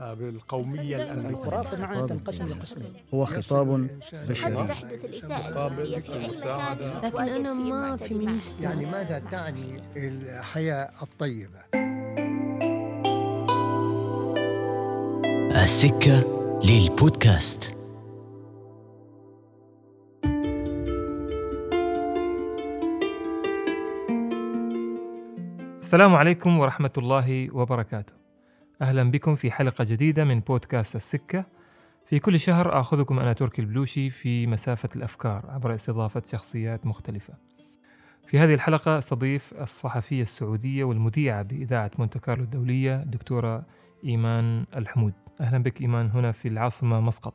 بالقومية الأمريكية. الخرافة معناها تنقسم لقسمين هو خطاب قد بشري تحدث الإساءة الجنسية في أي مكان لكن فيه ما المعتدي فيمينيست يعني ماذا تعني الحياة الطيبة؟ السكة للبودكاست. السلام عليكم ورحمة الله وبركاته. أهلا بكم في حلقة جديدة من بودكاست السكة. في كل شهر آخذكم أنا تركي البلوشي في مسافة الأفكار عبر استضافة شخصيات مختلفة. في هذه الحلقة أستضيف الصحفية السعودية والمذيعة بإذاعة مونte كارلو الدولية دكتورة إيمان الحمود. أهلا بك إيمان هنا في العاصمة مسقط.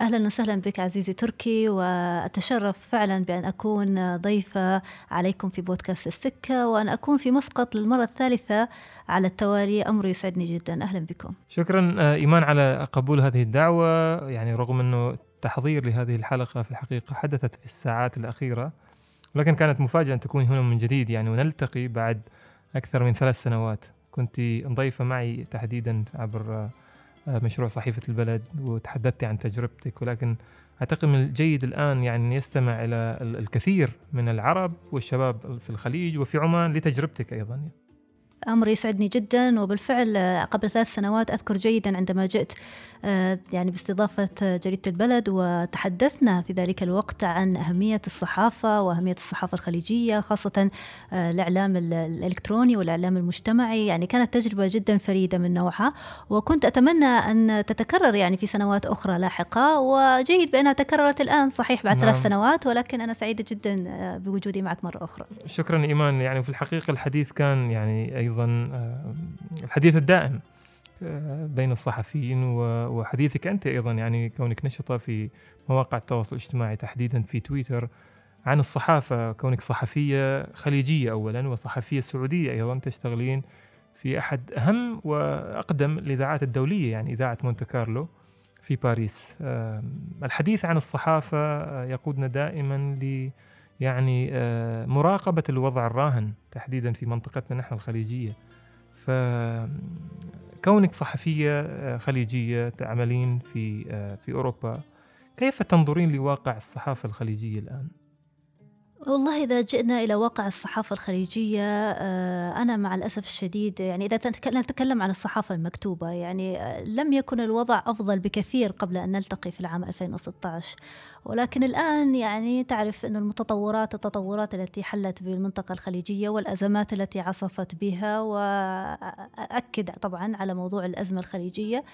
أهلا وسهلا بك عزيزي تركي وأتشرف فعلا بأن أكون ضيفة عليكم في بودكاست السكة وأن أكون في مسقط للمرة الثالثة على التوالي. أمر يسعدني جدا. أهلا بكم. شكرا آه، إيمان على قبول هذه الدعوة. يعني رغم أنه التحضير لهذه الحلقة في الحقيقة حدثت في الساعات الأخيرة ولكن كانت مفاجأة أن تكوني هنا من جديد. يعني ونلتقي بعد أكثر من ثلاث سنوات. كنت ضيفة معي تحديدا عبر آه، مشروع صحيفة البلد وتحدثت عن تجربتك. ولكن أعتقد من الجيد الآن يعني يستمع إلى ال- الكثير من العرب والشباب في الخليج وفي عمان لتجربتك أيضا. أمر يسعدني جدا وبالفعل آه، قبل ثلاث سنوات أذكر جيدا عندما جئت آه، يعني باستضافة آه، جريدة البلد وتحدثنا في ذلك الوقت عن أهمية الصحافة وأهمية الصحافة الخليجية خاصة الإعلام ال- الإلكتروني والإعلام المجتمعي. يعني كانت تجربة جدا فريدة من نوعها وكنت أتمنى أن تتكرر يعني في سنوات أخرى لاحقة. وجيد بأنها تكررت الآن صحيح بعد نعم. ثلاث سنوات ولكن أنا سعيدة جدا بوجودي معك مرة أخرى. شكرا إيمان. يعني في الحقيقة الحديث كان يعني أيضا آه، الحديث الدائم آه، بين الصحفيين وحديثك أنت أيضا يعني كونك نشطة في مواقع التواصل الاجتماعي تحديدا في تويتر عن الصحافة كونك صحفية خليجية أولا وصحفية سعودية أيضا تشتغلين في أحد أهم وأقدم الإذاعات الدولية يعني إذاعة مونte كارلو في باريس. الحديث عن الصحافة آه، يقودنا دائما ل يعني آه، مراقبة الوضع الراهن تحديدا في منطقتنا نحن الخليجية فكونك صحفية آه، خليجية تعملين في آه، في أوروبا كيف تنظرين لواقع الصحافة الخليجية الآن؟ والله إذا جئنا إلى واقع الصحافة الخليجية أنا مع الأسف الشديد يعني إذا نتكلم عن الصحافة المكتوبة يعني لم يكن الوضع أفضل بكثير قبل أن نلتقي في العام 2016 ولكن الآن يعني تعرف أن المتطورات التطورات التي حلت بالمنطقة الخليجية والأزمات التي عصفت بها وأكد طبعا على موضوع الأزمة الخليجية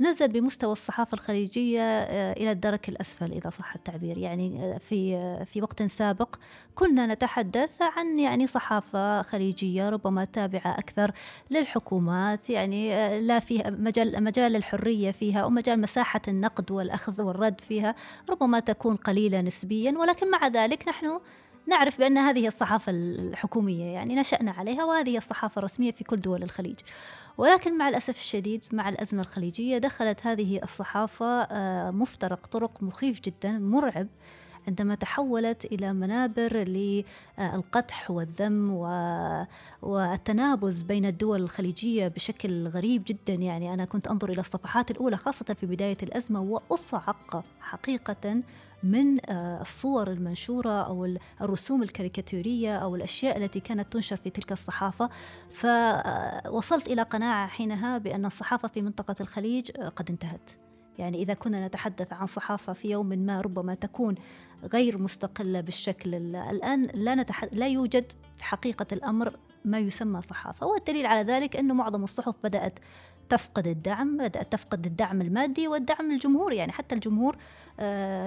نزل بمستوى الصحافة الخليجية آه، إلى الدرك الأسفل إذا صح التعبير. يعني آه، في آه، في وقت سابق كنا نتحدث عن يعني صحافة خليجية ربما تابعة أكثر للحكومات يعني لا فيها مجال مجال الحرية فيها أو مجال مساحة النقد والأخذ والرد فيها ربما تكون قليلة نسبيا ولكن مع ذلك نحن نعرف بأن هذه الصحافة الحكومية يعني نشأنا عليها وهذه الصحافة الرسمية في كل دول الخليج. ولكن مع الأسف الشديد مع الأزمة الخليجية دخلت هذه الصحافة آه، مفترق طرق مخيف جدا مرعب عندما تحولت إلى منابر للقدح والذم والتنابز بين الدول الخليجية بشكل غريب جدا. يعني أنا كنت أنظر إلى الصفحات الأولى خاصة في بداية الأزمة وأصعق حقيقة من آه، الصور المنشورة أو ال- الرسوم الكاريكاتورية أو الأشياء التي كانت تنشر في تلك الصحافة. فوصلت إلى قناعة حينها بأن الصحافة في منطقة الخليج آه، قد انتهت. يعني إذا كنا نتحدث عن صحافة في يوم ما ربما تكون غير مستقلة بالشكل ال- الآن لا, نتح... لا يوجد في حقيقة الأمر ما يسمى صحافة. والدليل على ذلك أنه معظم الصحف بدأت تفقد الدعم بدأت تفقد الدعم المادي والدعم الجمهوري. يعني حتى الجمهور آه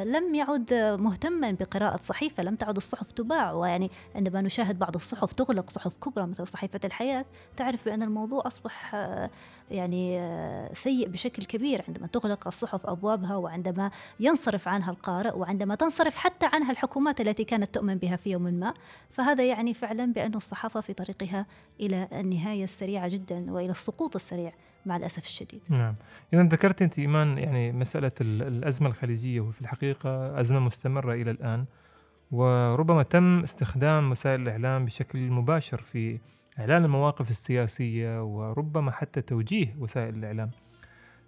لم يعد مهتما بقراءة صحيفة لم تعد الصحف تباع. ويعني عندما نشاهد بعض الصحف تغلق صحف كبرى مثل صحيفة الحياة تعرف بأن الموضوع أصبح آه يعني آه سيء بشكل كبير. عندما تغلق الصحف أبوابها وعندما ينصرف عنها القارئ وعندما تنصرف حتى عنها الحكومات التي كانت تؤمن بها في يوم ما فهذا يعني فعلا بأن الصحافة في طريقها إلى النهاية السريعة جدا وإلى السقوط السريع مع الأسف الشديد. نعم. إذا ذكرت أنت إيمان يعني مسألة ال- الأزمة الخليجية وفي الحقيقة أزمة مستمرة إلى الآن وربما تم استخدام وسائل الإعلام بشكل مباشر في إعلان المواقف السياسية وربما حتى توجيه وسائل الإعلام.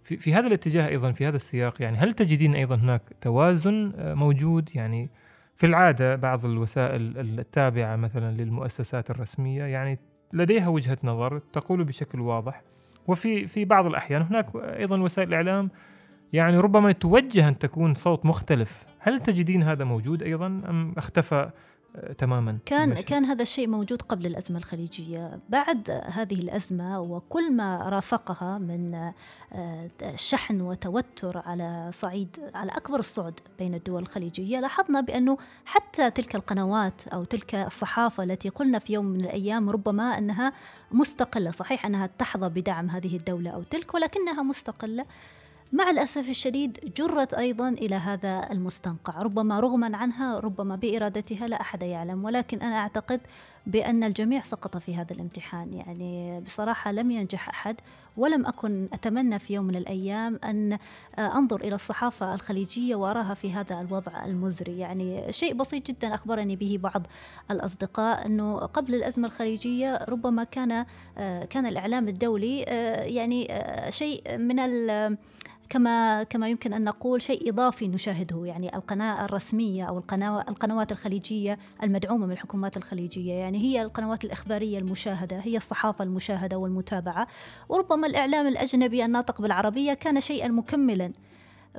في, في هذا الاتجاه أيضا في هذا السياق يعني هل تجدين أيضا هناك توازن آه، موجود؟ يعني في العادة بعض الوسائل التابعة مثلا للمؤسسات الرسمية يعني لديها وجهة نظر تقول بشكل واضح وفي في بعض الأحيان هناك أيضا وسائل الإعلام يعني ربما توجه أن تكون صوت مختلف. هل تجدين هذا موجود أيضا أم اختفى تماما كان المشهد. كان هذا الشيء موجود قبل الأزمة الخليجية بعد هذه الأزمة وكل ما رافقها من آه، شحن وتوتر على صعيد على أكبر الصعد بين الدول الخليجية لاحظنا بأنه حتى تلك القنوات أو تلك الصحافة التي قلنا في يوم من الأيام ربما أنها مستقلة صحيح أنها تحظى بدعم هذه الدولة أو تلك ولكنها مستقلة مع الأسف الشديد جرت أيضا إلى هذا المستنقع ربما رغما عنها ربما بإرادتها لا أحد يعلم ولكن أنا أعتقد بأن الجميع سقط في هذا الامتحان. يعني بصراحة لم ينجح أحد ولم أكن أتمنى في يوم من الأيام أن أنظر إلى الصحافة الخليجية وأراها في هذا الوضع المزري. يعني شيء بسيط جدا أخبرني به بعض الأصدقاء أنه قبل الأزمة الخليجية ربما كان كان الإعلام الدولي يعني شيء من كما كما يمكن أن نقول شيء إضافي نشاهده يعني القناة الرسمية أو القنوات الخليجية المدعومة من الحكومات الخليجية. يعني هي القنوات الإخبارية المشاهدة هي الصحافة المشاهدة والمتابعة. وربما الإعلام الأجنبي الناطق بالعربية كان شيئا مكملا.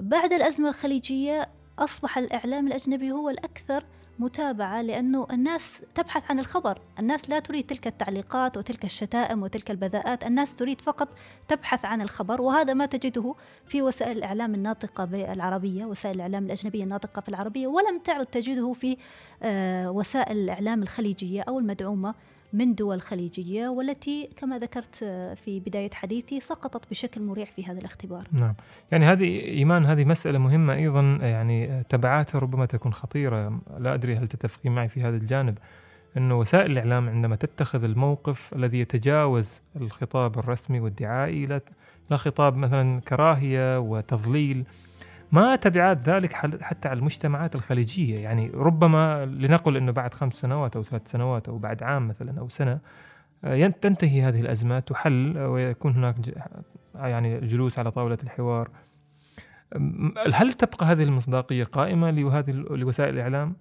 بعد الأزمة الخليجية أصبح الإعلام الأجنبي هو الأكثر متابعة لأنه الناس تبحث عن الخبر. الناس لا تريد تلك التعليقات وتلك الشتائم وتلك البذاءات. الناس تريد فقط تبحث عن الخبر وهذا ما تجده في وسائل الإعلام الناطقة بالعربية وسائل الإعلام الأجنبية الناطقة في العربية ولم تعد تجده في آه، وسائل الإعلام الخليجية أو المدعومة. من دول خليجية والتي كما ذكرت في بداية حديثي سقطت بشكل مريع في هذا الاختبار. نعم. يعني هذه إيمان هذه مسألة مهمة أيضا يعني تبعاتها ربما تكون خطيرة. لا أدري هل تتفقين معي في هذا الجانب. أنه وسائل الإعلام عندما تتخذ الموقف الذي يتجاوز الخطاب الرسمي والدعائي إلى خطاب مثلا كراهية وتضليل ما تبعات ذلك حتى على المجتمعات الخليجية. يعني ربما لنقل أنه بعد خمس سنوات أو ثلاث سنوات أو بعد عام مثلا أو سنة آه، تنتهي هذه الأزمات تحل ويكون هناك يعني جلوس على طاولة الحوار. هل تبقى هذه المصداقية قائمة لهذه لوسائل الإعلام؟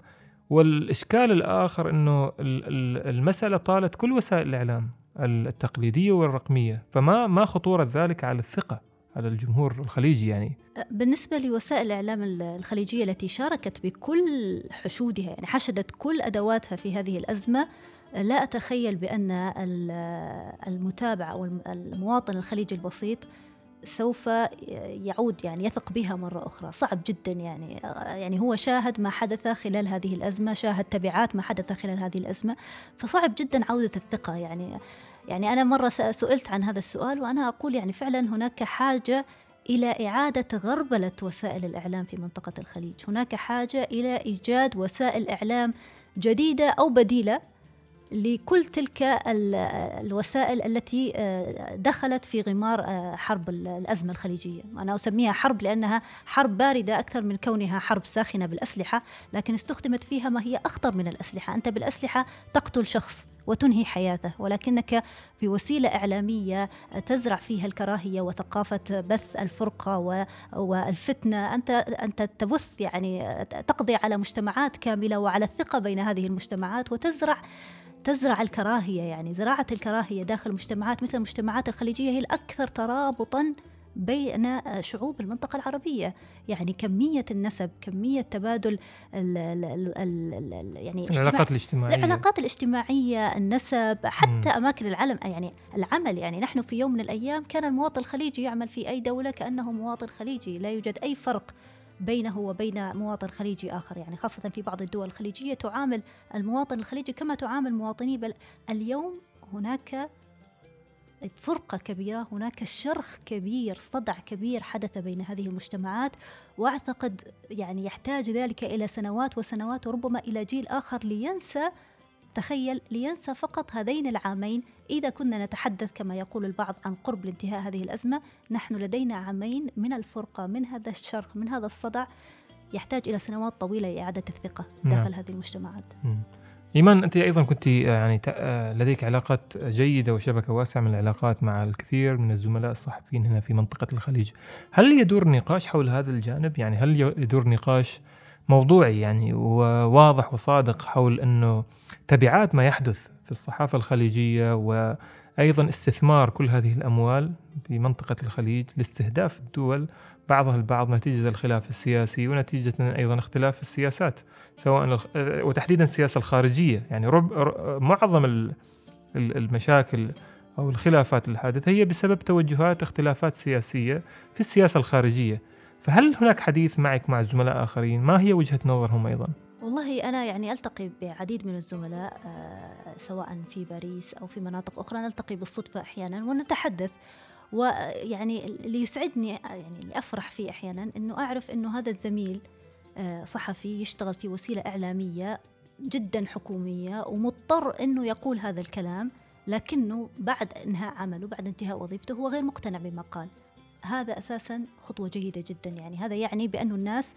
والإشكال الآخر أنه المسألة طالت كل وسائل الإعلام التقليدية والرقمية فما ما خطورة ذلك على الثقة؟ على الجمهور الخليجي يعني. بالنسبة لوسائل الإعلام الخليجية التي شاركت بكل حشودها يعني حشدت كل أدواتها في هذه الأزمة لا أتخيل بأن المتابع أو المواطن الخليجي البسيط سوف يعود يعني يثق بها مرة أخرى. صعب جدا يعني. يعني هو شاهد ما حدث خلال هذه الأزمة شاهد تبعات ما حدث خلال هذه الأزمة فصعب جدا عودة الثقة يعني. يعني أنا مرة سئلت عن هذا السؤال وأنا أقول يعني فعلا هناك حاجة إلى إعادة غربلة وسائل الإعلام في منطقة الخليج. هناك حاجة إلى إيجاد وسائل إعلام جديدة أو بديلة لكل تلك الوسائل التي آه، دخلت في غمار آه، حرب الأزمة الخليجية، أنا أسميها حرب لأنها حرب باردة أكثر من كونها حرب ساخنة بالأسلحة، لكن استخدمت فيها ما هي أخطر من الأسلحة، أنت بالأسلحة تقتل شخص وتنهي حياته ولكنك بوسيلة إعلامية تزرع فيها الكراهية وثقافة بث الفرقة والفتنة. أنت أنت تبث يعني تقضي على مجتمعات كاملة وعلى الثقة بين هذه المجتمعات وتزرع تزرع الكراهية يعني زراعة الكراهية داخل المجتمعات مثل المجتمعات الخليجية هي الأكثر ترابطا بين شعوب المنطقة العربية. يعني كمية النسب كمية تبادل ال ال ال يعني العلاقات الاجتماعية. العلاقات الاجتماعية النسب حتى م. أماكن العلم يعني العمل. يعني نحن في يوم من الأيام كان المواطن الخليجي يعمل في أي دولة كأنه مواطن خليجي لا يوجد أي فرق بينه وبين مواطن خليجي آخر. يعني خاصة في بعض الدول الخليجية تعامل المواطن الخليجي كما تعامل مواطني بل اليوم هناك فرقة كبيرة هناك شرخ كبير صدع كبير حدث بين هذه المجتمعات وأعتقد يعني يحتاج ذلك إلى سنوات وسنوات وربما إلى جيل آخر لينسى تخيل لينسى فقط هذين العامين إذا كنا نتحدث كما يقول البعض عن قرب لانتهاء هذه الأزمة نحن لدينا عامين من الفرقة من هذا الشرخ من هذا الصدع يحتاج إلى سنوات طويلة لإعادة الثقة داخل نعم. هذه المجتمعات م. إيمان أنت أيضا كنت يعني ت- آه، لديك علاقات جيدة وشبكة واسعة من العلاقات مع الكثير من الزملاء الصحفيين هنا في منطقة الخليج. هل يدور نقاش حول هذا الجانب؟ يعني هل يدور نقاش موضوعي يعني وواضح وصادق حول إنه تبعات ما يحدث في الصحافة الخليجية وأيضا استثمار كل هذه الأموال في منطقة الخليج لاستهداف الدول بعضها البعض نتيجة الخلاف السياسي ونتيجة أيضا اختلاف السياسات سواء وتحديدا السياسة الخارجية. يعني رب معظم ال- ال- المشاكل أو الخلافات الحادثة هي بسبب توجهات اختلافات سياسية في السياسة الخارجية. فهل هناك حديث معك مع زملاء آخرين؟ ما هي وجهة نظرهم أيضا؟ والله أنا يعني ألتقي بعديد من الزملاء آه، سواء في باريس أو في مناطق أخرى نلتقي بالصدفة أحيانا ونتحدث. ويعني اللي يسعدني يعني اللي أفرح فيه أحيانا أنه أعرف أنه هذا الزميل آه، صحفي يشتغل في وسيلة إعلامية جدا حكومية ومضطر أنه يقول هذا الكلام لكنه بعد إنهاء عمله بعد انتهاء وظيفته هو غير مقتنع بما قال. هذا أساسا خطوة جيدة جدا. يعني هذا يعني بأن الناس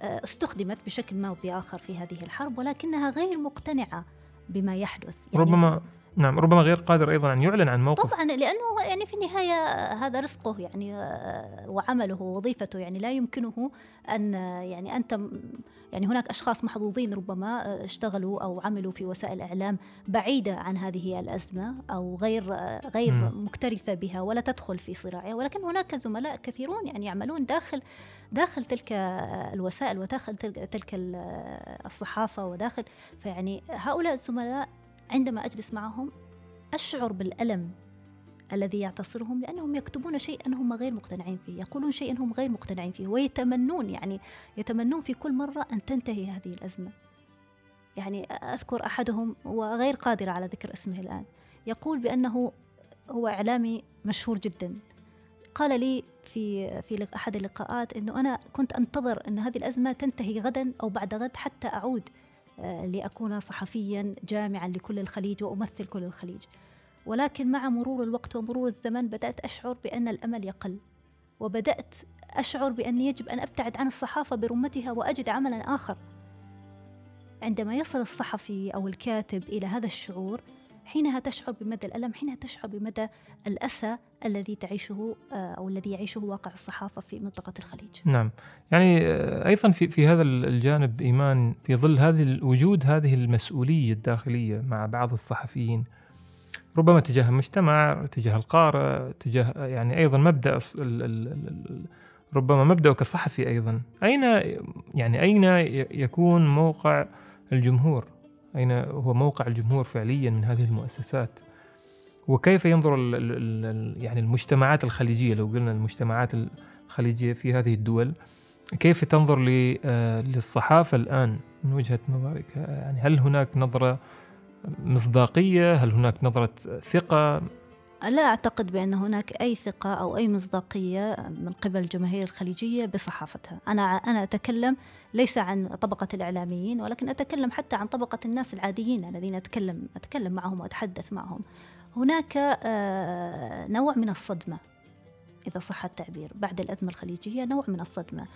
آه، استخدمت بشكل ما وبآخر في هذه الحرب ولكنها غير مقتنعة بما يحدث. يعني ربما نعم ربما غير قادر أيضا أن يعلن عن موقف. طبعا لأنه يعني في النهاية هذا رزقه يعني آه، وعمله ووظيفته يعني لا يمكنه أن آه، يعني أنت م- يعني هناك أشخاص محظوظين ربما آه، اشتغلوا أو عملوا في وسائل إعلام بعيدة عن هذه الأزمة أو غير غير مم. مكترثة بها ولا تدخل في صراعها ولكن هناك زملاء كثيرون يعني يعملون داخل داخل تلك الوسائل وداخل تلك تلك ال- الصحافة وداخل. فيعني هؤلاء الزملاء عندما أجلس معهم أشعر بالألم الذي يعتصرهم لأنهم يكتبون شيئا هم غير مقتنعين فيه يقولون شيئا هم غير مقتنعين فيه ويتمنون يعني يتمنون في كل مرة أن تنتهي هذه الأزمة. يعني أذكر أحدهم وغير قادرة على ذكر اسمه الآن يقول بأنه هو إعلامي مشهور جدا. قال لي في في أحد اللقاءات أنه أنا كنت أنتظر أن هذه الأزمة تنتهي غدا أو بعد غد حتى أعود لأكون صحفيا جامعا لكل الخليج وأمثل كل الخليج. ولكن مع مرور الوقت ومرور الزمن بدأت أشعر بأن الأمل يقل وبدأت أشعر بأني يجب أن أبتعد عن الصحافة برمتها وأجد عملا آخر. عندما يصل الصحفي أو الكاتب إلى هذا الشعور حينها تشعر بمدى الألم حينها تشعر بمدى الأسى الذي تعيشه آه، أو الذي يعيشه واقع الصحافة في منطقة الخليج. نعم. يعني آه، أيضا في في هذا الجانب إيمان في ظل هذه وجود هذه المسؤولية الداخلية مع بعض الصحفيين ربما تجاه المجتمع تجاه القارئ تجاه يعني أيضا مبدأ الص- ال- ال- ربما مبدأ كصحفي أيضا. أين يعني أين ي- يكون موقع الجمهور؟ أين هو موقع الجمهور فعليا من هذه المؤسسات؟ وكيف ينظر ال ال ال يعني المجتمعات الخليجية؟ لو قلنا المجتمعات الخليجية في هذه الدول كيف تنظر آه، للصحافة الآن من وجهة نظرك؟ يعني هل هناك نظرة مصداقية؟ هل هناك نظرة ثقة؟ لا أعتقد بأن هناك أي ثقة أو أي مصداقية من قبل الجماهير الخليجية بصحافتها. أنا أنا أتكلم ليس عن طبقة الإعلاميين ولكن أتكلم حتى عن طبقة الناس العاديين الذين أتكلم أتكلم معهم وأتحدث معهم. هناك آه، نوع من الصدمة إذا صح التعبير بعد الأزمة الخليجية نوع من الصدمة.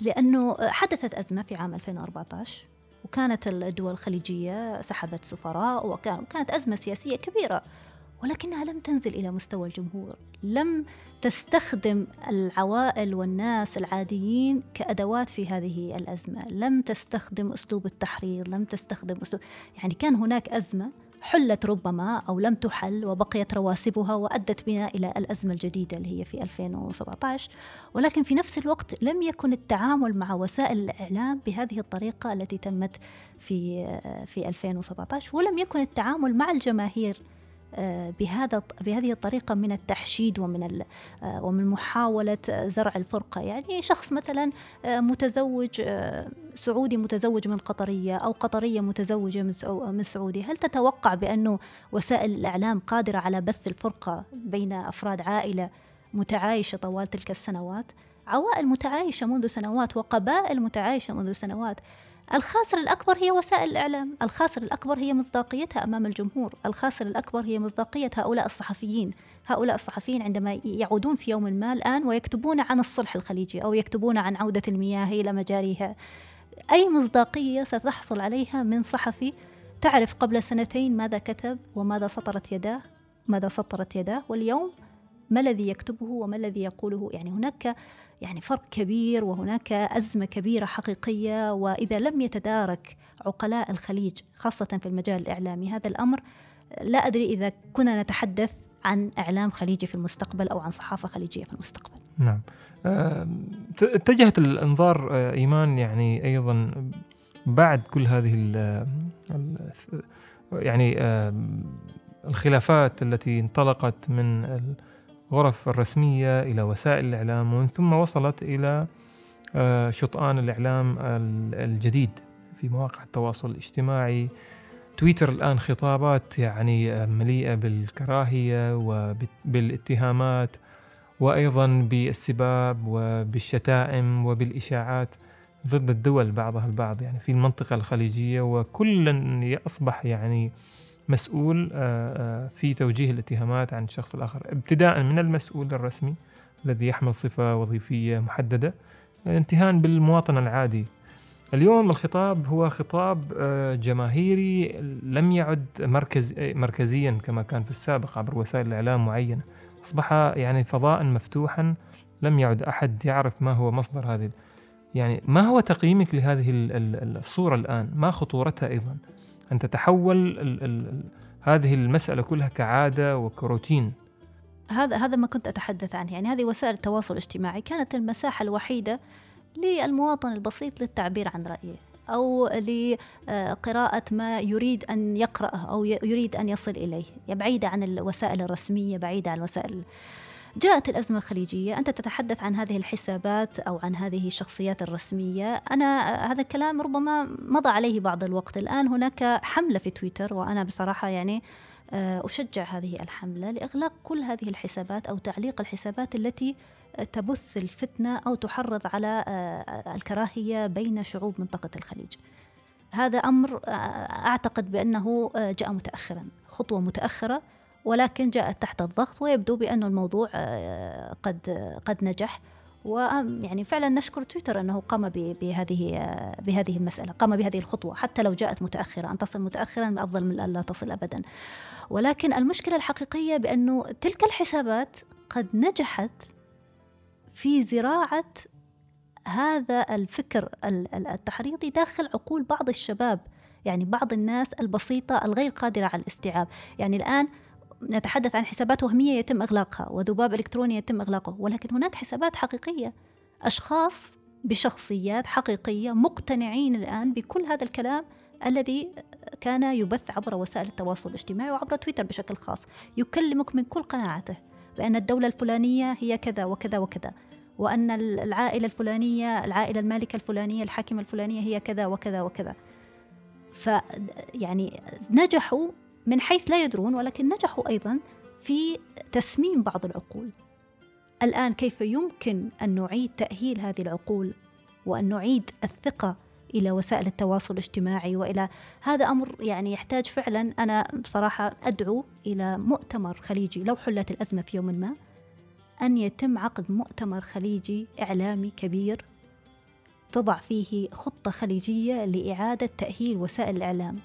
لأنه حدثت أزمة في عام 2014 وكانت الدول الخليجية سحبت سفراء وكان- وكانت أزمة سياسية كبيرة. ولكنها لم تنزل إلى مستوى الجمهور لم تستخدم العوائل والناس العاديين كأدوات في هذه الأزمة لم تستخدم أسلوب التحريض لم تستخدم أسلوب يعني كان هناك أزمة حلت ربما أو لم تحل وبقيت رواسبها وأدت بنا إلى الأزمة الجديدة اللي هي في 2017 ولكن في نفس الوقت لم يكن التعامل مع وسائل الإعلام بهذه الطريقة التي تمت في في 2017 ولم يكن التعامل مع الجماهير بهذا بهذه الطريقة من التحشيد ومن آه، ومن محاولة آه، زرع الفرقة. يعني شخص مثلا آه، متزوج آه، سعودي متزوج من قطرية أو قطرية متزوجة من سعودي هل تتوقع بأنه وسائل الإعلام قادرة على بث الفرقة بين أفراد عائلة متعايشة طوال تلك السنوات؟ عوائل متعايشة منذ سنوات وقبائل متعايشة منذ سنوات. الخاسر الأكبر هي وسائل الإعلام الخاسر الأكبر هي مصداقيتها أمام الجمهور الخاسر الأكبر هي مصداقية هؤلاء الصحفيين هؤلاء الصحفيين عندما يعودون في يوم ما الآن ويكتبون عن الصلح الخليجي أو يكتبون عن عودة المياه إلى مجاريها. أي مصداقية ستحصل عليها من صحفي تعرف قبل سنتين ماذا كتب وماذا سطرت يداه ماذا سطرت يداه واليوم ما الذي يكتبه وما الذي يقوله. يعني هناك يعني فرق كبير وهناك أزمة كبيرة حقيقية وإذا لم يتدارك عقلاء الخليج خاصة في المجال الإعلامي هذا الأمر لا أدري إذا كنا نتحدث عن إعلام خليجي في المستقبل أو عن صحافة خليجية في المستقبل. نعم. آه، اتجهت الإنظار آه، إيمان يعني أيضا بعد كل هذه ال يعني آه، الخلافات التي انطلقت من الغرف الرسمية إلى وسائل الإعلام ومن ثم وصلت إلى آه، شطآن الإعلام ال- الجديد في مواقع التواصل الاجتماعي. تويتر الآن خطابات يعني آه، مليئة بالكراهية وبالاتهامات وأيضا بالسباب وبالشتائم وبالإشاعات ضد الدول بعضها البعض. يعني في المنطقة الخليجية وكل أصبح يعني مسؤول آه، آه، في توجيه الاتهامات عن الشخص الآخر ابتداء من المسؤول الرسمي الذي يحمل صفة وظيفية محددة انتهاء بالمواطن العادي. اليوم الخطاب هو خطاب آه، جماهيري لم يعد مركز مركزيا كما كان في السابق عبر وسائل الإعلام معينة. أصبح يعني فضاء مفتوحا لم يعد أحد يعرف ما هو مصدر هذه يعني ما هو تقييمك لهذه ال- ال- الصورة الآن؟ ما خطورتها أيضا؟ أن تتحول ال- ال- هذه المسألة كلها كعادة وكروتين. هذا هذا ما كنت أتحدث عنه. يعني هذه وسائل التواصل الاجتماعي. كانت المساحة الوحيدة للمواطن البسيط للتعبير عن رأيه أو لقراءة ما يريد أن يقرأه أو يريد أن يصل إليه. يعني بعيدة عن الوسائل الرسمية بعيدة عن الوسائل جاءت الأزمة الخليجية أنت تتحدث عن هذه الحسابات أو عن هذه الشخصيات الرسمية. أنا هذا الكلام ربما مضى عليه بعض الوقت. الآن هناك حملة في تويتر وأنا بصراحة يعني آه، أشجع هذه الحملة لإغلاق كل هذه الحسابات أو تعليق الحسابات التي آه، تبث الفتنة أو تحرض على آه، الكراهية بين شعوب منطقة الخليج. هذا أمر آه، أعتقد بأنه آه، جاء متأخرا خطوة متأخرة. ولكن جاءت تحت الضغط ويبدو بأن الموضوع آه، قد قد نجح. ويعني فعلا نشكر تويتر أنه قام بهذه آه، بهذه المسألة، قام بهذه الخطوة حتى لو جاءت متأخرة، أن تصل متاخرا أفضل من أن لا تصل ابدا. ولكن المشكلة الحقيقية بأنه تلك الحسابات قد نجحت في زراعة هذا الفكر ال- ال- التحريضي داخل عقول بعض الشباب يعني بعض الناس البسيطة الغير قادرة على الاستيعاب. يعني الآن نتحدث عن حسابات وهمية يتم إغلاقها وذباب إلكتروني يتم إغلاقه ولكن هناك حسابات حقيقية. أشخاص بشخصيات حقيقية مقتنعين الآن بكل هذا الكلام الذي كان يبث عبر وسائل التواصل الاجتماعي وعبر تويتر بشكل خاص. يكلمك من كل قناعته بأن الدولة الفلانية هي كذا وكذا وكذا وأن العائلة الفلانية العائلة المالكة الفلانية الحاكمة الفلانية هي كذا وكذا وكذا. ف يعني نجحوا من حيث لا يدرون ولكن نجحوا أيضا في تسميم بعض العقول. الآن كيف يمكن أن نعيد تأهيل هذه العقول وأن نعيد الثقة إلى وسائل التواصل الاجتماعي وإلى هذا أمر يعني يحتاج فعلا أنا بصراحة أدعو إلى مؤتمر خليجي لو حلت الأزمة في يوم ما أن يتم عقد مؤتمر خليجي إعلامي كبير تضع فيه خطة خليجية لإعادة تأهيل وسائل الإعلام.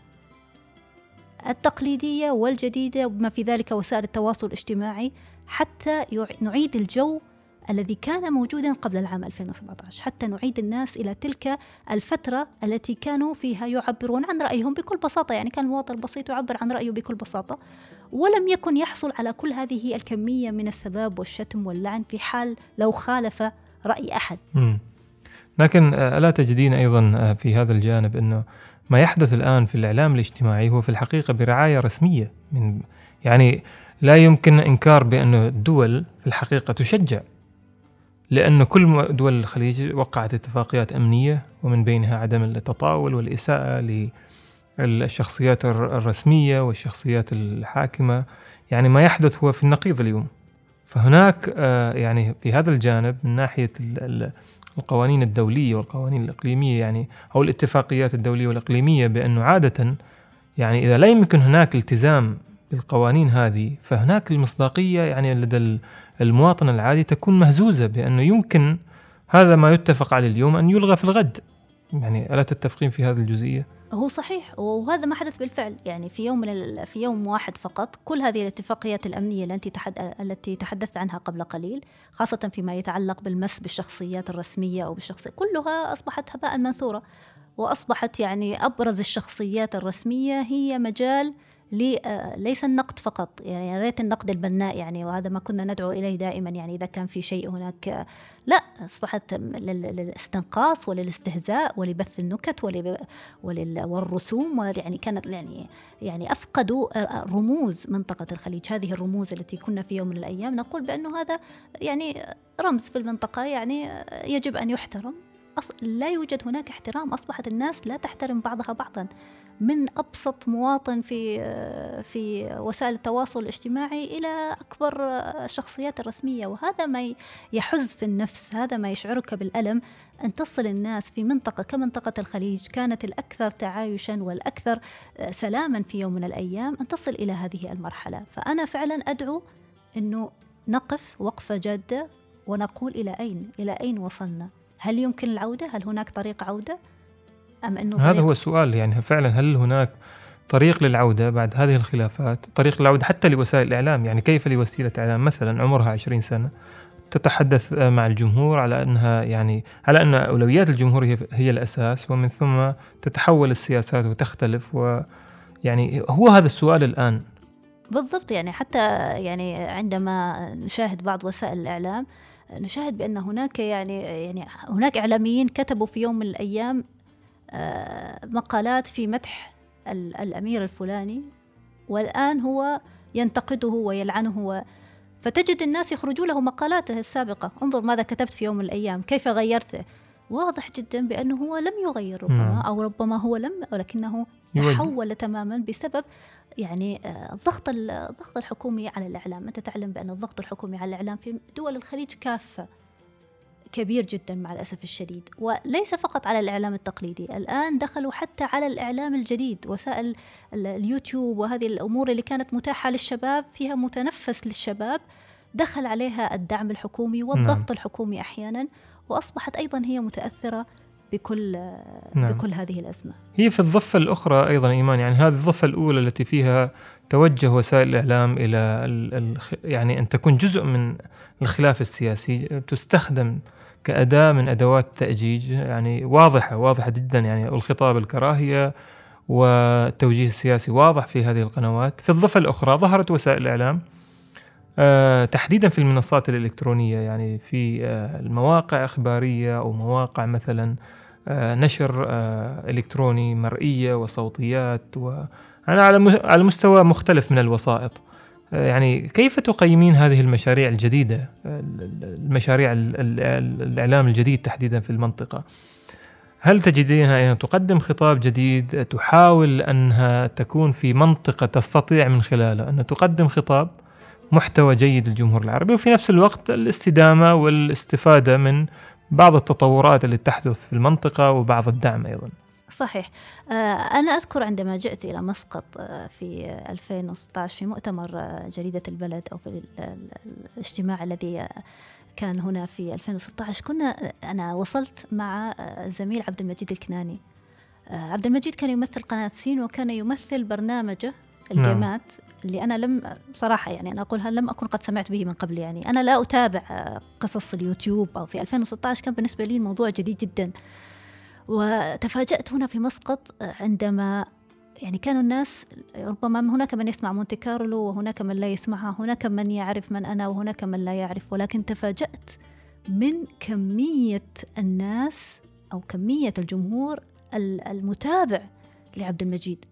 التقليدية والجديدة وبما في ذلك وسائل التواصل الاجتماعي حتى نعيد الجو الذي كان موجودا قبل العام 2017 حتى نعيد الناس إلى تلك الفترة التي كانوا فيها يعبرون عن رأيهم بكل بساطة يعني كان المواطن البسيط يعبر عن رأيه بكل بساطة ولم يكن يحصل على كل هذه الكمية من السباب والشتم واللعن في حال لو خالف رأي أحد. لكن آه، ألا تجدين أيضا آه، في هذا الجانب أنه ما يحدث الآن في الإعلام الاجتماعي هو في الحقيقة برعاية رسمية من يعني لا يمكن إنكار بأنه الدول في الحقيقة تشجع لأن كل دول الخليج وقعت اتفاقيات أمنية ومن بينها عدم التطاول والإساءة للشخصيات الر- الرسمية والشخصيات الحاكمة. يعني ما يحدث هو في النقيض اليوم. فهناك آه، يعني في هذا الجانب من ناحية ال- القوانين الدولية والقوانين الإقليمية يعني أو الاتفاقيات الدولية والإقليمية بأنه عادة يعني إذا لا يمكن هناك التزام بالقوانين هذه فهناك المصداقية يعني لدى ال- المواطن العادي تكون مهزوزة بأنه يمكن هذا ما يتفق عليه اليوم أن يلغى في الغد يعني ألا تتفقين في هذه الجزئية؟ هو صحيح وهذا ما حدث بالفعل. يعني في يوم من في يوم واحد فقط كل هذه الاتفاقيات الأمنية التي التي تحدثت عنها قبل قليل خاصة فيما يتعلق بالمس بالشخصيات الرسمية أو بالشخصية كلها أصبحت هباء منثورة. وأصبحت يعني أبرز الشخصيات الرسمية هي مجال لي آه، ليس النقد فقط يعني يا ريت النقد البناء يعني وهذا ما كنا ندعو إليه دائما يعني إذا كان في شيء هناك آه، لا أصبحت لل- للاستنقاص وللاستهزاء ولبث النكت والرسوم وال- يعني كانت يعني يعني افقدوا آه، رموز منطقة الخليج. هذه الرموز التي كنا في يوم من الأيام نقول بانه هذا يعني رمز في المنطقة يعني يجب أن يحترم. أص... لا يوجد هناك احترام. أصبحت الناس لا تحترم بعضها بعضا. من أبسط مواطن في في وسائل التواصل الاجتماعي إلى أكبر الشخصيات الرسمية. وهذا ما يحز في النفس هذا ما يشعرك بالألم. أن تصل الناس في منطقة كمنطقة الخليج كانت الأكثر تعايشا والأكثر سلاما في يوم من الأيام أن تصل إلى هذه المرحلة. فأنا فعلا أدعو أنه نقف وقفة جادة ونقول إلى أين إلى أين وصلنا. هل يمكن العودة؟ هل هناك طريق عودة؟ أم أنه هذا هو السؤال يعني فعلا هل هناك طريق للعودة بعد هذه الخلافات؟ طريق للعودة حتى لوسائل الإعلام يعني كيف لوسيلة إعلام؟ مثلا عمرها 20 سنة تتحدث مع الجمهور على أنها يعني على أن أولويات الجمهور هي, هي الأساس ومن ثم تتحول السياسات وتختلف ويعني هو هذا السؤال الآن. بالضبط يعني حتى يعني عندما نشاهد بعض وسائل الإعلام نشاهد بأن هناك يعني يعني هناك إعلاميين كتبوا في يوم من الأيام آه، مقالات في مدح ال- الأمير الفلاني والآن هو ينتقده ويلعنه و فتجد الناس يخرجوا له مقالاته السابقة انظر ماذا كتبت في يوم من الأيام كيف غيرته واضح جدا بأنه هو لم يغير ربما نعم. أو ربما هو لم ولكنه. تحول تماما بسبب يعني آه، الضغط ال- الضغط الحكومي على الإعلام. أنت تعلم بأن الضغط الحكومي على الإعلام في دول الخليج كافة كبير جدا مع الأسف الشديد وليس فقط على الإعلام التقليدي. الآن دخلوا حتى على الإعلام الجديد. وسائل ال- اليوتيوب وهذه الأمور اللي كانت متاحة للشباب فيها متنفس للشباب دخل عليها الدعم الحكومي والضغط نعم. الحكومي أحيانا وأصبحت أيضا هي متأثرة بكل نعم. بكل هذه الأزمة هي في الضفة الأخرى أيضا إيمان يعني هذه الضفة الأولى التي فيها توجه وسائل الإعلام إلى ال ال يعني أن تكون جزء من الخلاف السياسي تستخدم كأداة من أدوات التأجيج يعني واضحة واضحة جدا يعني الخطاب الكراهية والتوجيه السياسي واضح في هذه القنوات في الضفة الأخرى ظهرت وسائل الإعلام آه، تحديدا في المنصات الإلكترونية يعني في آه، المواقع إخبارية أو مواقع مثلا نشر آه، إلكتروني مرئية وصوتيات و أنا على على مستوى مختلف من الوسائط. آه، يعني كيف تقيمين هذه المشاريع الجديدة؟ آه، ال- ال- المشاريع ال- ال- ال- الإعلام الجديد تحديدا في المنطقة. هل تجدينها أن تقدم خطاب جديد؟ تحاول أنها تكون في منطقة تستطيع من خلاله أن تقدم خطاب محتوى جيد للجمهور العربي وفي نفس الوقت الاستدامة والاستفادة من بعض التطورات اللي تحدث في المنطقة وبعض الدعم أيضا. صحيح. آه، أنا أذكر عندما جئت إلى مسقط آه، في 2016 في مؤتمر آه، جريدة البلد أو في ال- ال- الاجتماع الذي كان هنا في 2016 كنا أنا وصلت مع الزميل عبد المجيد الكناني. عبد المجيد كان يمثل قناة سين وكان يمثل برنامجه الجيمات اللي أنا لم صراحة يعني أنا أقولها لم أكن قد سمعت به من قبل يعني. أنا لا أتابع آه، قصص اليوتيوب أو في 2016 كان بالنسبة لي الموضوع جديد جدا. وتفاجأت هنا في مسقط عندما يعني كانوا الناس ربما هناك من يسمع مونتي كارلو وهناك من لا يسمعها هناك من يعرف من أنا وهناك من لا يعرف. ولكن تفاجأت من كمية الناس أو كمية الجمهور ال- المتابع لعبد المجيد.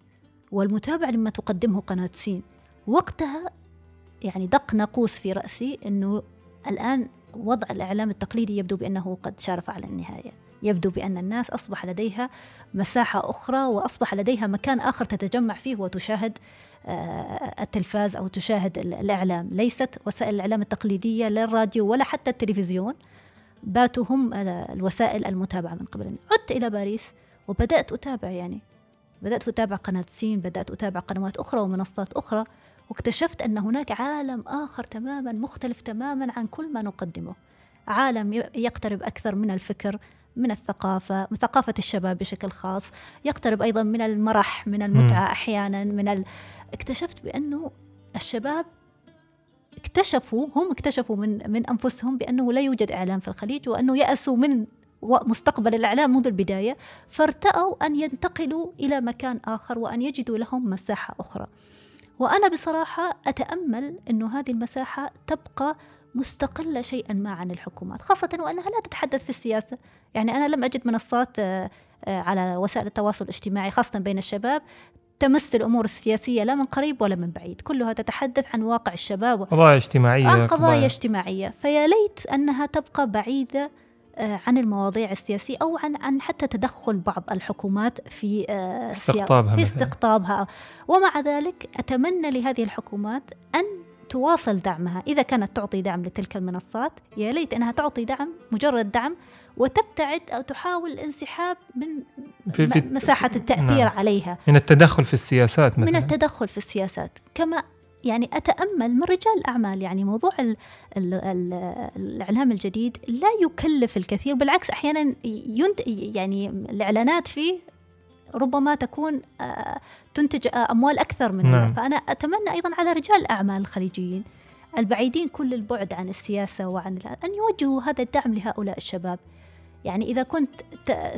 والمتابع لما تقدمه قناة سين. وقتها يعني دق ناقوس في رأسي أنه الآن وضع الإعلام التقليدي يبدو بأنه قد شارف على النهاية. يبدو بأن الناس أصبح لديها مساحة أخرى وأصبح لديها مكان آخر تتجمع فيه وتشاهد آه، التلفاز أو تشاهد ال- الإعلام. ليست وسائل الإعلام التقليدية لا الراديو ولا حتى التلفزيون باتوا هم ال- الوسائل المتابعة من قبل. عدت إلى باريس وبدأت أتابع يعني بدأت أتابع قناة سين بدأت أتابع قنوات أخرى ومنصات أخرى واكتشفت أن هناك عالم آخر تماما مختلف تماما عن كل ما نقدمه. عالم يقترب أكثر من الفكر من الثقافة من ثقافة الشباب بشكل خاص يقترب أيضا من المرح من المتعة أحيانا من ال... اكتشفت بأنه الشباب اكتشفوا هم اكتشفوا من من أنفسهم بأنه لا يوجد إعلام في الخليج وأنه يأسوا من مستقبل الإعلام منذ البداية فارتأوا أن ينتقلوا إلى مكان آخر وأن يجدوا لهم مساحة أخرى. وأنا بصراحة أتأمل انه هذه المساحة تبقى مستقلة شيئا ما عن الحكومات، خاصة وأنها لا تتحدث في السياسة، يعني أنا لم أجد منصات آه، آه، على وسائل التواصل الاجتماعي خاصة بين الشباب. تمس الأمور السياسية لا من قريب ولا من بعيد، كلها تتحدث عن واقع الشباب قضايا اجتماعية عن قضايا اجتماعية، فيا ليت أنها تبقى بعيدة آه، عن المواضيع السياسية أو عن عن حتى تدخل بعض الحكومات في آه، استقطابها في استقطابها. ومع ذلك أتمنى لهذه الحكومات أن تواصل دعمها. إذا كانت تعطي دعم لتلك المنصات يا ليت أنها تعطي دعم مجرد دعم وتبتعد أو تحاول الانسحاب من في في مساحة التأثير نعم. عليها. من التدخل في السياسات مثلا. من التدخل في السياسات. كما يعني أتأمل من رجال الأعمال. يعني موضوع ال ال ال الإعلام الجديد لا يكلف الكثير بالعكس أحيانا يعني الإعلانات فيه ربما تكون آه، تنتج آه، أموال أكثر منها. نعم. فأنا أتمنى أيضا على رجال الأعمال الخليجيين البعيدين كل البعد عن السياسة وعن أن يوجهوا هذا الدعم لهؤلاء الشباب. يعني إذا كنت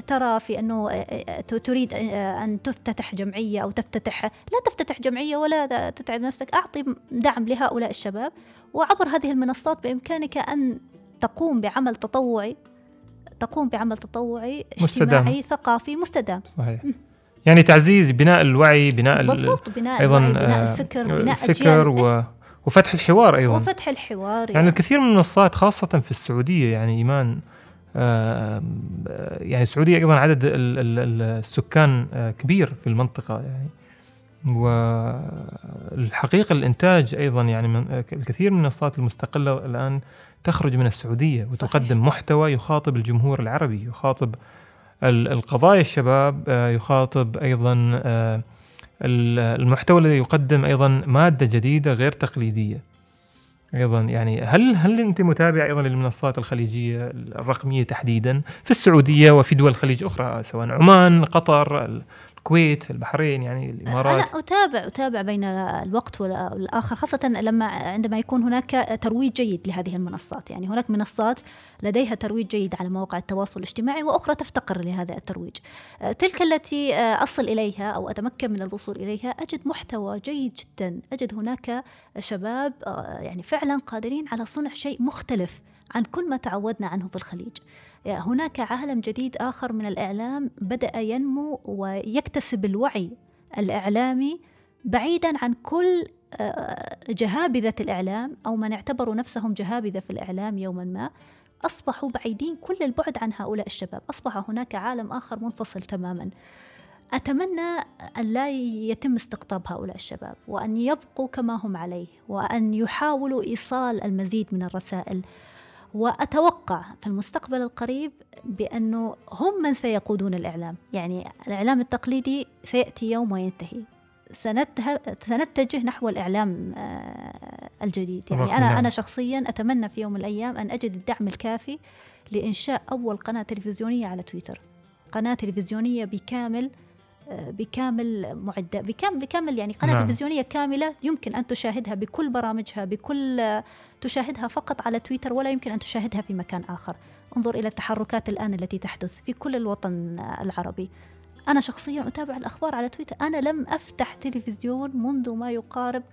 ترى في أنه تريد أن تفتتح جمعية أو تفتتح لا تفتتح جمعية ولا تتعب نفسك أعطي دعم لهؤلاء الشباب. وعبر هذه المنصات بإمكانك أن تقوم بعمل تطوعي تقوم بعمل تطوعي اجتماعي مستدام. ثقافي مستدام. صحيح. يعني تعزيز بناء الوعي بناء بالضبط بناء أيضا الوعي بناء الفكر بناء الفكر و وفتح الحوار أيضا. وفتح الحوار يعني, يعني الكثير من المنصات خاصة في السعودية يعني إيمان آه، يعني السعودية أيضا عدد السكان آه، كبير في المنطقة يعني والحقيقة الإنتاج أيضا يعني من الكثير من المنصات المستقلة الآن تخرج من السعودية وتقدم صحيح. محتوى يخاطب الجمهور العربي يخاطب القضايا الشباب آه، يخاطب أيضا المحتوى الذي يقدم أيضا مادة جديدة غير تقليدية أيضا. يعني هل هل أنت متابع أيضا للمنصات الخليجية الرقمية تحديدا في السعودية وفي دول الخليج أخرى سواء عمان قطر الكويت البحرين يعني الإمارات. أنا أتابع أتابع بين الوقت والاخر خاصة لما عندما يكون هناك ترويج جيد لهذه المنصات. يعني هناك منصات لديها ترويج جيد على مواقع التواصل الاجتماعي وأخرى تفتقر لهذا الترويج. تلك التي أصل إليها أو أتمكن من الوصول إليها أجد محتوى جيد جدا. أجد هناك شباب يعني فعلا قادرين على صنع شيء مختلف عن كل ما تعودنا عنه في الخليج. هناك عالم جديد آخر من الإعلام بدأ ينمو ويكتسب الوعي الإعلامي بعيدا عن كل آه، جهابذة الإعلام أو من اعتبروا نفسهم جهابذة في الإعلام يوما ما. أصبحوا بعيدين كل البعد عن هؤلاء الشباب. أصبح هناك عالم آخر منفصل تماما. أتمنى أن لا يتم استقطاب هؤلاء الشباب وأن يبقوا كما هم عليه وأن يحاولوا إيصال المزيد من الرسائل. وأتوقع في المستقبل القريب بأنه هم من سيقودون الإعلام. يعني الإعلام التقليدي سيأتي يوم وينتهي. سنتجه نحو الإعلام آه، الجديد. يعني أنا أنا شخصيا أتمنى في يوم من الأيام أن أجد الدعم الكافي لإنشاء أول قناة تلفزيونية على تويتر. قناة تلفزيونية بكامل بكامل معدة بكامل بكامل يعني قناة نعم. تلفزيونية كاملة يمكن أن تشاهدها بكل برامجها بكل تشاهدها فقط على تويتر ولا يمكن أن تشاهدها في مكان آخر. انظر إلى التحركات الآن التي تحدث في كل الوطن العربي. أنا شخصيا أتابع الأخبار على تويتر. أنا لم أفتح تلفزيون منذ ما يقارب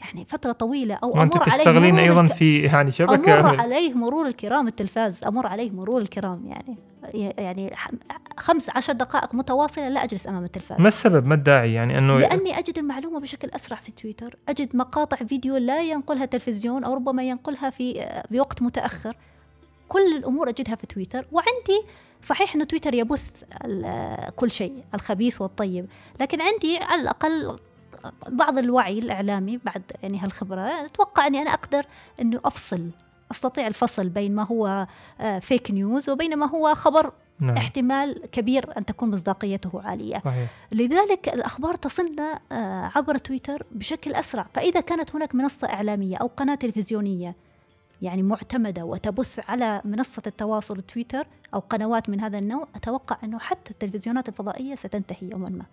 يعني فترة طويلة أو وأنت تشتغلين أيضا الك... في يعني شبكة. أمر عليه مرور الكرام التلفاز أمر عليه مرور الكرام يعني يعني خمس عشر دقائق متواصلة لا أجلس أمام التلفاز. ما السبب؟ ما الداعي يعني أنه لأني أجد المعلومة بشكل أسرع في تويتر أجد مقاطع فيديو لا ينقلها تلفزيون أو ربما ينقلها في بوقت متأخر. كل الأمور أجدها في تويتر وعندي صحيح أن تويتر يبث كل شيء الخبيث والطيب لكن عندي على الأقل بعض الوعي الإعلامي بعد يعني هالخبرة أتوقع أني أنا أقدر أنه أفصل أستطيع الفصل بين ما هو فيك آه، نيوز وبين ما هو خبر نعم. احتمال كبير أن تكون مصداقيته عالية صحيح. لذلك الأخبار تصلنا آه، عبر تويتر بشكل أسرع فإذا كانت هناك منصة إعلامية أو قناة تلفزيونية يعني معتمدة وتبث على منصة التواصل تويتر أو قنوات من هذا النوع أتوقع أنه حتى التلفزيونات الفضائية ستنتهي يوما ما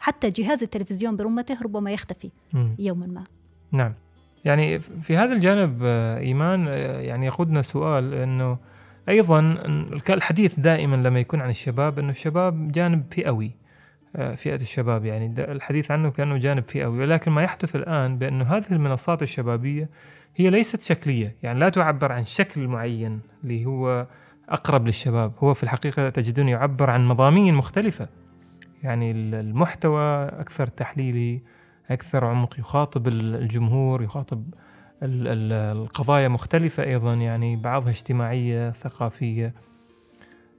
حتى جهاز التلفزيون برمته ربما يختفي. يوما ما. نعم. يعني في هذا الجانب آه، إيمان آه، يعني يقودنا سؤال إنه أيضا الحديث دائما لما يكون عن الشباب إنه الشباب جانب فئوي آه، فئة الشباب يعني الحديث عنه كأنه جانب فئوي. ولكن ما يحدث الآن بأنه هذه المنصات الشبابية هي ليست شكلية. يعني لا تعبر عن شكل معين اللي هو أقرب للشباب. هو في الحقيقة تجدون يعبر عن مضامين مختلفة. يعني ال- المحتوى أكثر تحليلي أكثر عمق يخاطب ال- الجمهور يخاطب ال- ال- القضايا مختلفة أيضا يعني بعضها اجتماعية ثقافية.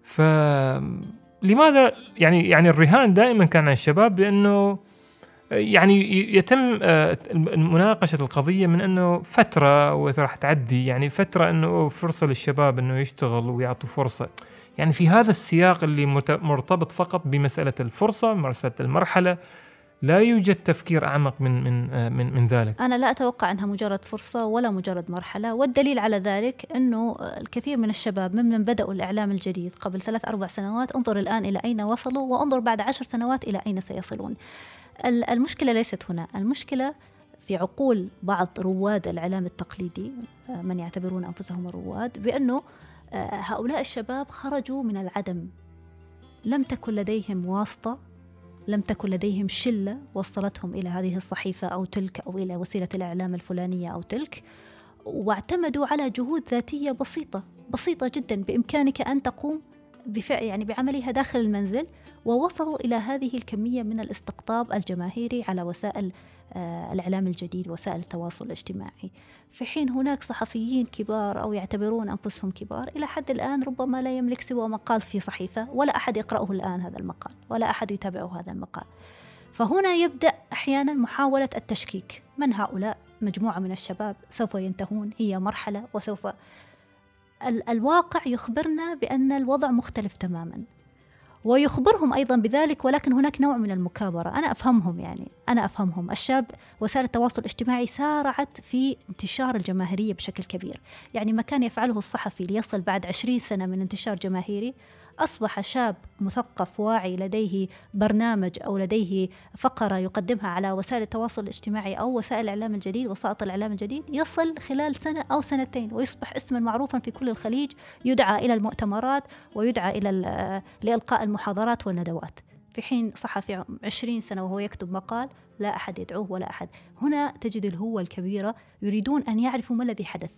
فلماذا يعني يعني الرهان دائما كان على الشباب بانه يعني يتم آه، مناقشه القضية من أنه فترة وراح تعدي يعني فترة أنه فرصة للشباب أنه يشتغل ويعطوا فرصة. يعني في هذا السياق اللي مرتبط فقط بمسألة الفرصة مسألة المرحلة لا يوجد تفكير أعمق من من آه، من من ذلك. أنا لا أتوقع أنها مجرد فرصة ولا مجرد مرحلة والدليل على ذلك أنه الكثير من الشباب ممن بدأوا الإعلام الجديد قبل ثلاث أربع سنوات انظر الآن إلى أين وصلوا وانظر بعد عشر سنوات إلى أين سيصلون. ال- المشكلة ليست هنا. المشكلة في عقول بعض رواد الإعلام التقليدي آه، من يعتبرون أنفسهم الرواد بأنه آه، هؤلاء الشباب خرجوا من العدم. لم تكن لديهم واسطة لم تكن لديهم شلة وصلتهم إلى هذه الصحيفة أو تلك أو إلى وسيلة الإعلام الفلانية أو تلك واعتمدوا على جهود ذاتية بسيطة بسيطة جدا بإمكانك أن تقوم بفعل يعني بعملها داخل المنزل. ووصلوا إلى هذه الكمية من الاستقطاب الجماهيري على وسائل آه، الإعلام الجديد وسائل التواصل الاجتماعي. في حين هناك صحفيين كبار أو يعتبرون أنفسهم كبار إلى حد الآن ربما لا يملك سوى مقال في صحيفة ولا أحد يقرأه الآن هذا المقال ولا أحد يتابعه هذا المقال. فهنا يبدأ أحيانا محاولة التشكيك. من هؤلاء؟ مجموعة من الشباب سوف ينتهون. هي مرحلة وسوف ال- الواقع يخبرنا بأن الوضع مختلف تماما. ويخبرهم أيضا بذلك ولكن هناك نوع من المكابرة. أنا أفهمهم يعني أنا أفهمهم. الشاب وسائل التواصل الاجتماعي سارعت في انتشار الجماهيرية بشكل كبير. يعني ما كان يفعله الصحفي ليصل بعد عشرين سنة من انتشار جماهيري أصبح شاب مثقف واعي لديه برنامج أو لديه فقرة يقدمها على وسائل التواصل الاجتماعي أو وسائل الإعلام الجديد وسائط الإعلام الجديد يصل خلال سنة أو سنتين ويصبح اسما معروفا في كل الخليج يدعى إلى المؤتمرات ويدعى إلى لإلقاء المحاضرات والندوات. في حين صحفي عشرين سنة وهو يكتب مقال لا أحد يدعوه ولا أحد. هنا تجد الهوة الكبيرة يريدون أن يعرفوا ما الذي حدث.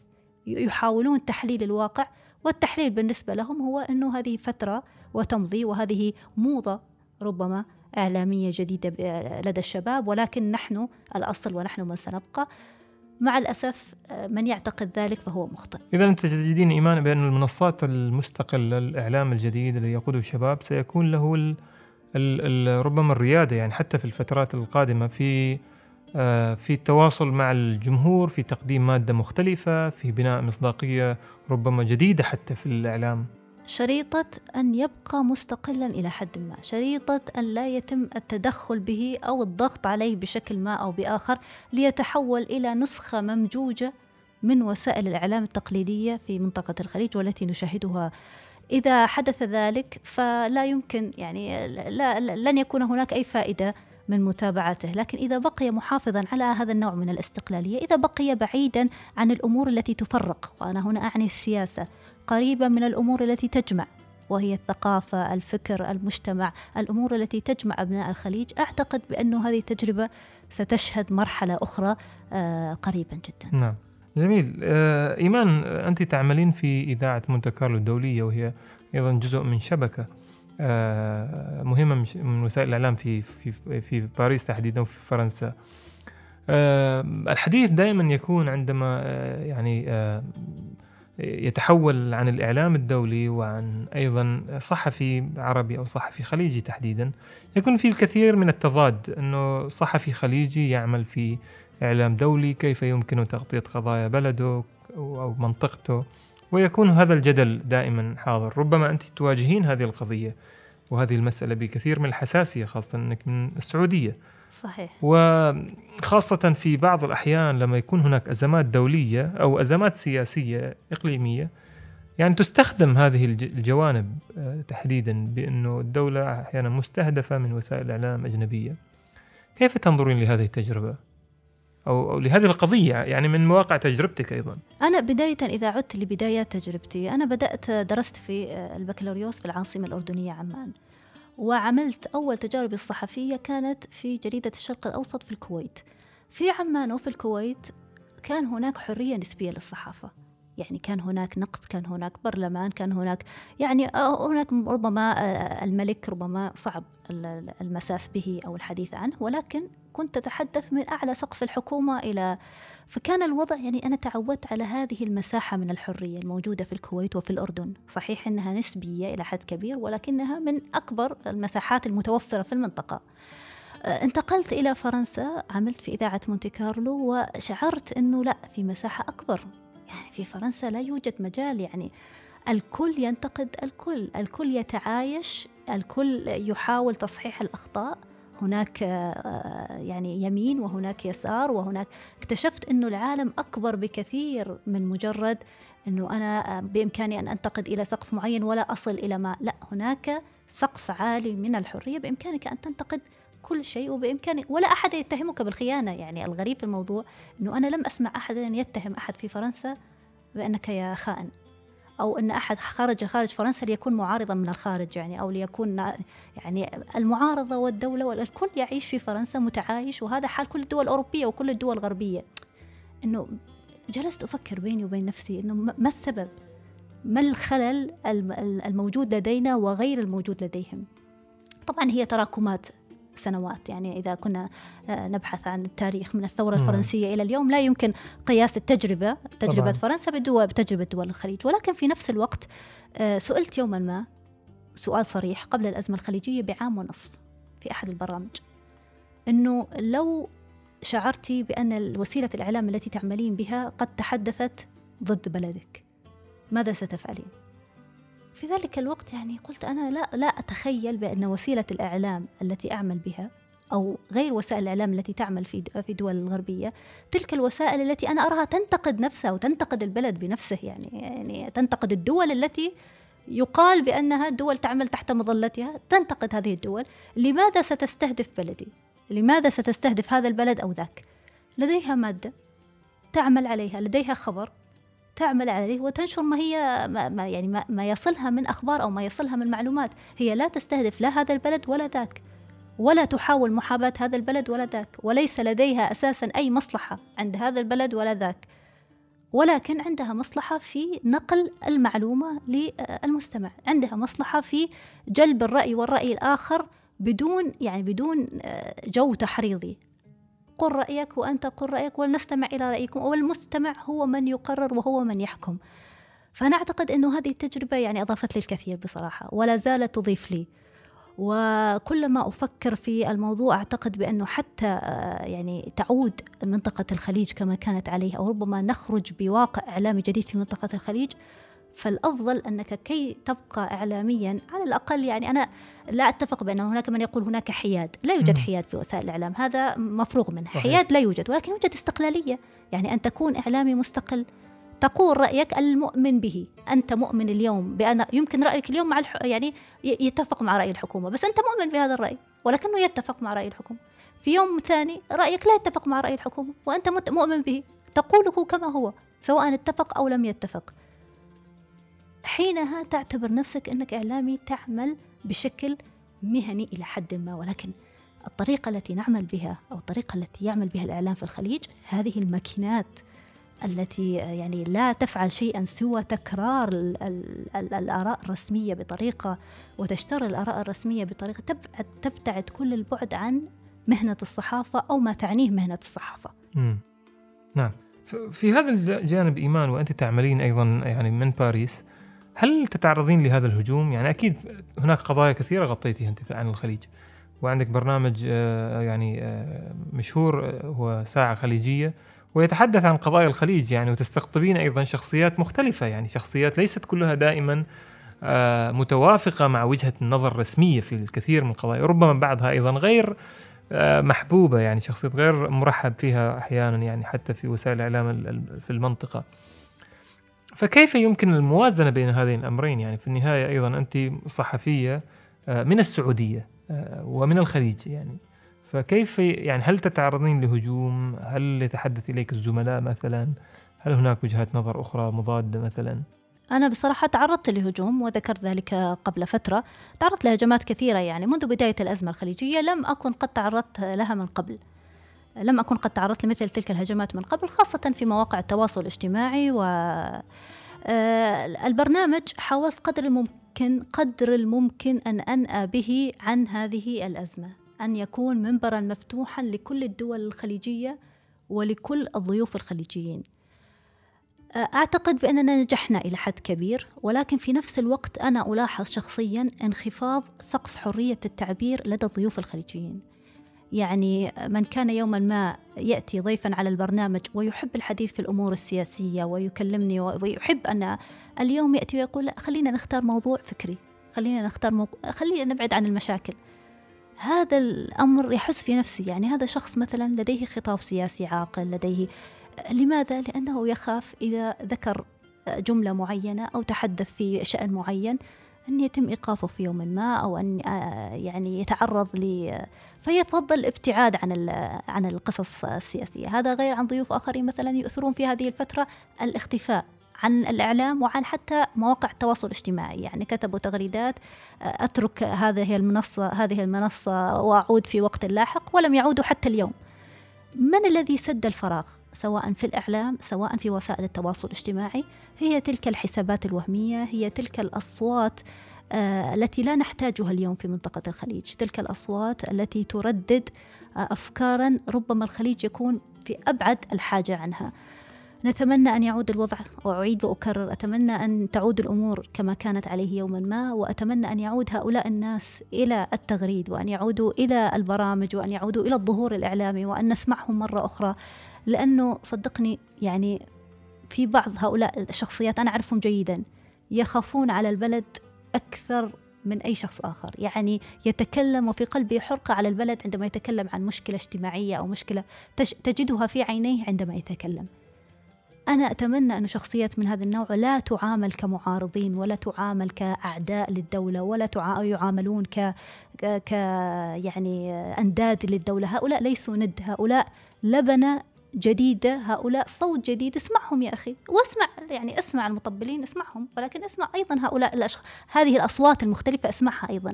يحاولون تحليل الواقع والتحليل بالنسبة لهم هو أنه هذه فترة وتمضي وهذه موضة ربما إعلامية جديدة لدى الشباب ولكن نحن الأصل ونحن من سنبقى. مع الأسف آه، من يعتقد ذلك فهو مخطئ. إذا أنت تجدين ايمان بأن المنصات المستقله الإعلام الجديد الذي يقوده الشباب سيكون له ال ال ال ربما الريادة يعني حتى في الفترات القادمة في في التواصل مع الجمهور في تقديم مادة مختلفة في بناء مصداقية ربما جديدة حتى في الإعلام. شريطة أن يبقى مستقلا إلى حد ما. شريطة أن لا يتم التدخل به أو الضغط عليه بشكل ما أو بآخر ليتحول إلى نسخة ممجوجة من وسائل الإعلام التقليدية في منطقة الخليج والتي نشاهدها. إذا حدث ذلك فلا يمكن يعني لا- لن يكون هناك أي فائدة من متابعته لكن إذا بقي محافظا على هذا النوع من الاستقلالية إذا بقي بعيدا عن الأمور التي تفرق وأنا هنا أعني السياسة قريبا من الأمور التي تجمع وهي الثقافة، الفكر، المجتمع، الأمور التي تجمع أبناء الخليج، أعتقد بانه هذه التجربة ستشهد مرحلة أخرى آه، قريبا جدا. نعم. جميل. آه، إيمان آه، أنت تعملين في إذاعة مونte كارلو الدولية وهي أيضا جزء من شبكة. آه، مهمة من وسائل الإعلام في في في باريس تحديدا وفي فرنسا. آه، الحديث دائما يكون عندما آه، يعني آه، يتحول عن الإعلام الدولي وعن أيضا صحفي عربي أو صحفي خليجي تحديدا يكون في الكثير من التضاد إنه صحفي خليجي يعمل في إعلام دولي كيف يمكن تغطية قضايا بلده أو منطقته ويكون هذا الجدل دائما حاضر. ربما أنت تواجهين هذه القضية. وهذه المسألة بكثير من الحساسية خاصة إنك من السعودية. صحيح. وخاصة في بعض الأحيان لما يكون هناك أزمات دولية أو أزمات سياسية إقليمية يعني تستخدم هذه الج- الجوانب آه، تحديدا بأنه الدولة أحيانا مستهدفة من وسائل إعلام أجنبية. كيف تنظرين لهذه التجربة؟ أو, أو لهذه القضية يعني من مواقع تجربتك أيضا. أنا بداية إذا عدت لبدايات تجربتي أنا بدأت درست في البكالوريوس في العاصمة الأردنية عمان. وعملت أول تجاربي الصحفية كانت في جريدة الشرق الأوسط في الكويت. في عمان وفي الكويت كان هناك حرية نسبية للصحافة. يعني كان هناك نقد كان هناك برلمان كان هناك يعني آه، هناك ربما آه، الملك ربما صعب ال- المساس به أو الحديث عنه ولكن كنت أتحدث من أعلى سقف الحكومة إلى فكان الوضع يعني أنا تعودت على هذه المساحة من الحرية الموجودة في الكويت وفي الأردن. صحيح أنها نسبية إلى حد كبير ولكنها من أكبر المساحات المتوفرة في المنطقة. آه، انتقلت إلى فرنسا عملت في إذاعة مونتي كارلو وشعرت أنه لا في مساحة أكبر. يعني في فرنسا لا يوجد مجال يعني الكل ينتقد الكل الكل يتعايش الكل يحاول تصحيح الأخطاء. هناك آه، يعني يمين وهناك يسار وهناك. اكتشفت إنه العالم أكبر بكثير من مجرد إنه أنا آه، بإمكاني أن أنتقد إلى سقف معين ولا أصل إلى ما. لا هناك سقف عالي من الحرية بإمكانك أن تنتقد كل شيء وبامكانك ولا أحد يتهمك بالخيانة. يعني الغريب في الموضوع إنه أنا لم أسمع احدا يتهم أحد في فرنسا بأنك يا خائن أو أن أحد خرج خارج فرنسا ليكون معارضا من الخارج يعني أو ليكون يعني المعارضة والدولة والكل يعيش في فرنسا متعايش وهذا حال كل الدول الأوروبية وكل الدول الغربية. إنه جلست أفكر بيني وبين نفسي إنه ما السبب؟ ما الخلل الم- الموجود لدينا وغير الموجود لديهم؟ طبعا هي تراكمات سنوات يعني إذا كنا آه، نبحث عن التاريخ من الثورة. الفرنسية إلى اليوم لا يمكن قياس التجربة تجربة طبعاً. فرنسا بدول بتجربة دول الخليج ولكن في نفس الوقت آه، سئلت يوما ما سؤال صريح قبل الأزمة الخليجية بعام ونصف في أحد البرامج أنه لو شعرتي بأن وسيلة الإعلام التي تعملين بها قد تحدثت ضد بلدك ماذا ستفعلين؟ في ذلك الوقت يعني قلت أنا لا لا أتخيل بأن وسيلة الإعلام التي أعمل بها أو غير وسائل الإعلام التي تعمل في في دول الغربية تلك الوسائل التي أنا أراها تنتقد نفسها وتنتقد البلد بنفسه يعني يعني تنتقد الدول التي يقال بأنها دول تعمل تحت مظلتها تنتقد هذه الدول لماذا ستستهدف بلدي؟ لماذا ستستهدف هذا البلد أو ذاك؟ لديها مادة تعمل عليها لديها خبر تعمل عليه وتنشر ما هي ما يعني ما, يصلها من أخبار أو ما يصلها من معلومات. هي لا تستهدف لا هذا البلد ولا ذاك ولا تحاول محاباة هذا البلد ولا ذاك وليس لديها أساسا أي مصلحة عند هذا البلد ولا ذاك ولكن عندها مصلحة في نقل المعلومة للمستمع عندها مصلحة في جلب الرأي والرأي الآخر بدون يعني بدون جو تحريضي. قل رأيك وأنت قل رأيك ولنستمع إلى رأيكم والمستمع هو من يقرر وهو من يحكم. فأنا أعتقد أنه هذه التجربة يعني أضافت لي الكثير بصراحة ولا زالت تضيف لي. وكلما أفكر في الموضوع أعتقد بأنه حتى آه، يعني تعود منطقة الخليج كما كانت عليه أو ربما نخرج بواقع إعلامي جديد في منطقة الخليج فالأفضل أنك كي تبقى إعلاميا على الأقل يعني أنا لا أتفق بأن هناك من يقول هناك حياد. لا يوجد. حياد في وسائل الإعلام. هذا مفروغ منه. صحيح. حياد لا يوجد ولكن يوجد استقلالية. يعني أن تكون إعلامي مستقل. تقول رأيك المؤمن به. أنت مؤمن اليوم بأن يمكن رأيك اليوم مع الح... يعني يتفق مع رأي الحكومة. بس أنت مؤمن بهذا الرأي ولكنه يتفق مع رأي الحكومة. في يوم ثاني رأيك لا يتفق مع رأي الحكومة وأنت مت- مؤمن به. تقوله كما هو سواء اتفق أو لم يتفق. حينها تعتبر نفسك أنك إعلامي تعمل بشكل مهني إلى حد ما ولكن الطريقة التي نعمل بها أو الطريقة التي يعمل بها الإعلام في الخليج هذه الماكينات التي يعني لا تفعل شيئا سوى تكرار ال ال ال الآراء الرسمية بطريقة وتشتري الآراء الرسمية بطريقة تبعد تبتعد كل البعد عن مهنة الصحافة أو ما تعنيه مهنة الصحافة. مم. نعم. في هذا الجانب إيمان وأنت تعملين أيضا يعني من باريس. هل تتعرضين لهذا الهجوم؟ يعني أكيد هناك قضايا كثيرة غطيتيها أنت عن الخليج. وعندك برنامج آه، يعني آه، مشهور آه، هو ساعة خليجية ويتحدث عن قضايا الخليج يعني وتستقطبين أيضا شخصيات مختلفة يعني شخصيات ليست كلها دائما متوافقة مع وجهة النظر الرسمية في الكثير من القضايا. ربما بعضها أيضا غير محبوبة يعني شخصيات غير مرحب فيها أحيانا يعني حتى في وسائل الإعلام ال- ال- في المنطقة. فكيف يمكن الموازنة بين هذين الأمرين؟ يعني في النهاية أيضا أنت صحفية آه، من السعودية آه، ومن الخليج يعني. فكيف يعني هل تتعرضين لهجوم؟ هل يتحدث إليك الزملاء مثلا؟ هل هناك وجهات نظر أخرى مضادة مثلا؟ أنا بصراحة تعرضت لهجوم وذكرت ذلك قبل فترة. تعرضت لهجمات كثيرة يعني. منذ بداية الأزمة الخليجية لم أكن قد تعرضت لها من قبل. لم أكن قد تعرضت لمثل تلك الهجمات من قبل خاصة في مواقع التواصل الاجتماعي و آه، البرنامج حاولت قدر الممكن قدر الممكن أن أنأى به عن هذه الأزمة أن يكون منبرا مفتوحا لكل الدول الخليجية ولكل الضيوف الخليجيين. أعتقد بأننا نجحنا إلى حد كبير ولكن في نفس الوقت أنا ألاحظ شخصيا انخفاض سقف حرية التعبير لدى الضيوف الخليجيين. يعني من كان يوما ما يأتي ضيفا على البرنامج ويحب الحديث في الأمور السياسية ويكلمني ويحب أن اليوم يأتي ويقول خلينا نختار موضوع فكري خلينا نختار موضوع خلينا نبعد عن المشاكل هذا الأمر يحس في نفسي يعني هذا شخص مثلا لديه خطاب سياسي عاقل لديه لماذا؟ لأنه يخاف إذا ذكر جملة معينة أو تحدث في شأن معين أن يتم إيقافه في يوم ما أو أن يعني يتعرض ل فيفضل الابتعاد عن عن القصص السياسية. هذا غير عن ضيوف آخرين مثلا يؤثرون في هذه الفترة الاختفاء عن الإعلام وعن حتى مواقع التواصل الاجتماعي. يعني كتبوا تغريدات أترك هذه المنصة هذه المنصة وأعود في وقت لاحق ولم يعودوا حتى اليوم. من الذي سد الفراغ؟ سواء في الإعلام سواء في وسائل التواصل الاجتماعي هي تلك الحسابات الوهمية هي تلك الأصوات آه التي لا نحتاجها اليوم في منطقة الخليج. تلك الأصوات التي تردد آه أفكارا ربما الخليج يكون في أبعد الحاجة عنها. نتمنى أن يعود الوضع وأعيد وأكرر. أتمنى أن تعود الأمور كما كانت عليه يوما ما وأتمنى أن يعود هؤلاء الناس إلى التغريد وأن يعودوا إلى البرامج وأن يعودوا إلى الظهور الإعلامي وأن نسمعهم مرة أخرى. لأنه صدقني يعني في بعض هؤلاء الشخصيات أنا أعرفهم جيدا يخافون على البلد أكثر من أي شخص آخر. يعني يتكلم وفي قلبه حرقة على البلد عندما يتكلم عن مشكلة اجتماعية أو مشكلة تجدها في عينيه عندما يتكلم. أنا أتمنى أن شخصيات من هذا النوع لا تعامل كمعارضين ولا تعامل كأعداء للدولة ولا يعاملون ك, ك يعني أنداد للدولة. هؤلاء ليسوا ند هؤلاء لبنة جديدة هؤلاء صوت جديد. اسمعهم يا أخي واسمع يعني اسمع المطبلين اسمعهم. ولكن اسمع أيضا هؤلاء الأشخاص هذه الأصوات المختلفة أسمعها أيضا.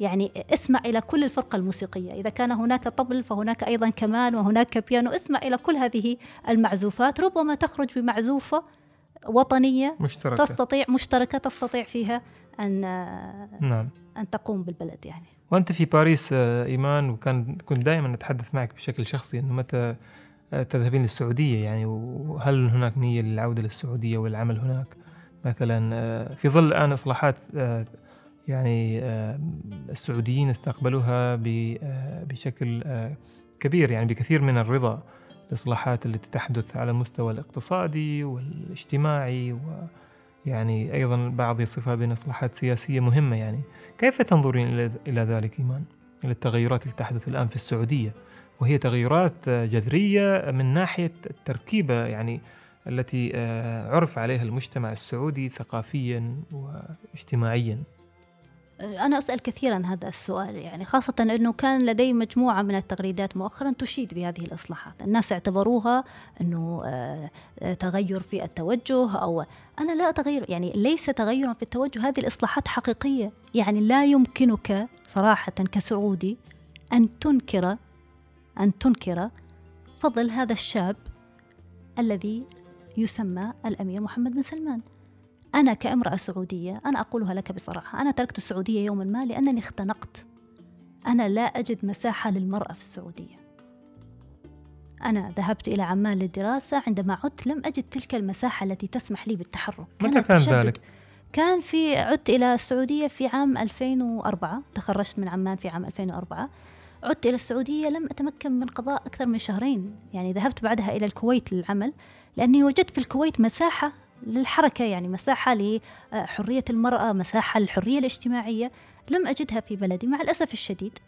يعني اسمع إلى كل الفرقة الموسيقية. إذا كان هناك طبل فهناك أيضا كمان وهناك بيانو اسمع إلى كل هذه المعزوفات. ربما تخرج بمعزوفة وطنية مشتركة. تستطيع مشتركة تستطيع فيها أن نعم. أن تقوم بالبلد يعني. وأنت في باريس إيمان وكان كنت دائما أتحدث معك بشكل شخصي أنه متى تذهبين للسعودية يعني وهل هناك نية للعودة للسعودية والعمل هناك؟ مثلا في ظل الآن إصلاحات يعني السعوديين استقبلوها بشكل كبير يعني بكثير من الرضا الإصلاحات التي تحدث على المستوى الاقتصادي والاجتماعي ويعني أيضا بعض يصفها بين إصلاحات سياسية مهمة يعني كيف تنظرين إلى ذلك إيمان؟ إلى التغيرات التي تحدث الآن في السعودية وهي تغيرات جذرية من ناحية التركيبة يعني التي عرف عليها المجتمع السعودي ثقافيا واجتماعيا أنا أسأل كثيرا هذا السؤال يعني خاصة أنه كان لدي مجموعة من التغريدات مؤخرا تشيد بهذه الإصلاحات. الناس اعتبروها أنه تغير في التوجه أو أنا لا أتغير يعني ليس تغيرا في التوجه هذه الإصلاحات حقيقية. يعني لا يمكنك صراحة كسعودي أن تنكر أن تنكر فضل هذا الشاب الذي يسمى الأمير محمد بن سلمان. أنا كامرأة سعودية أنا أقولها لك بصراحة أنا تركت السعودية يوما ما لأنني اختنقت. أنا لا أجد مساحة للمرأة في السعودية. أنا ذهبت إلى عمان للدراسة عندما عدت لم أجد تلك المساحة التي تسمح لي بالتحرك. متى كان ذلك؟ كان في عدت إلى السعودية في عام 2004 تخرجت من عمان في عام 2004 عدت إلى السعودية لم أتمكن من قضاء أكثر من شهرين. يعني ذهبت بعدها إلى الكويت للعمل لأني وجدت في الكويت مساحة للحركة يعني مساحة لحرية المرأة مساحة للحرية الاجتماعية لم أجدها في بلدي مع الأسف الشديد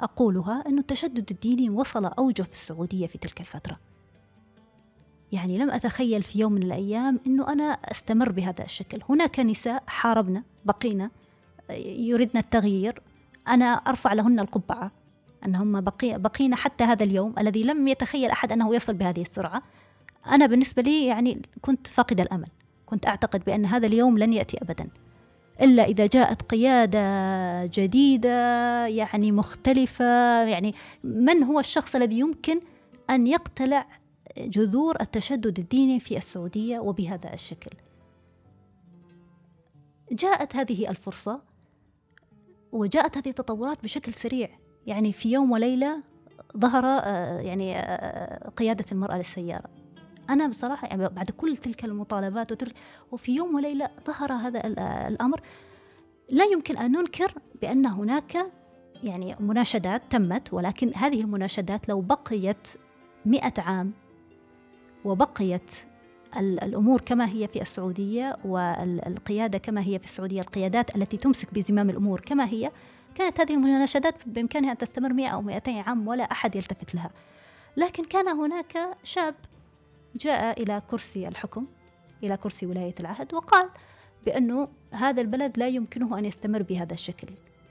أقولها أن التشدد الديني وصل أوجه في السعودية في تلك الفترة. يعني لم أتخيل في يوم من الأيام أنه أنا أستمر بهذا الشكل. هناك نساء حاربنا بقينا يردن التغيير. أنا أرفع لهن القبعة أنهم بقي بقينا حتى هذا اليوم الذي لم يتخيل أحد أنه يصل بهذه السرعة. أنا بالنسبة لي يعني كنت فاقد الأمل. كنت أعتقد بأن هذا اليوم لن يأتي أبدا. إلا إذا جاءت قيادة جديدة يعني مختلفة يعني من هو الشخص الذي يمكن أن يقتلع جذور التشدد الديني في السعودية وبهذا الشكل؟ جاءت هذه الفرصة وجاءت هذه التطورات بشكل سريع. يعني في يوم وليلة ظهر آه، يعني آه، قيادة المرأة للسيارة. أنا بصراحة يعني بعد كل تلك المطالبات وتلك وفي يوم وليلة ظهر هذا الأمر. لا يمكن أن ننكر بأن هناك يعني مناشدات تمت ولكن هذه المناشدات لو بقيت مئة عام وبقيت الأمور كما هي في السعودية والقيادة كما هي في السعودية القيادات التي تمسك بزمام الأمور كما هي كانت هذه المناشدات بإمكانها أن تستمر مئة أو مئتين عام ولا أحد يلتفت لها. لكن كان هناك شاب جاء إلى كرسي الحكم إلى كرسي ولاية العهد وقال بأنه هذا البلد لا يمكنه أن يستمر بهذا الشكل.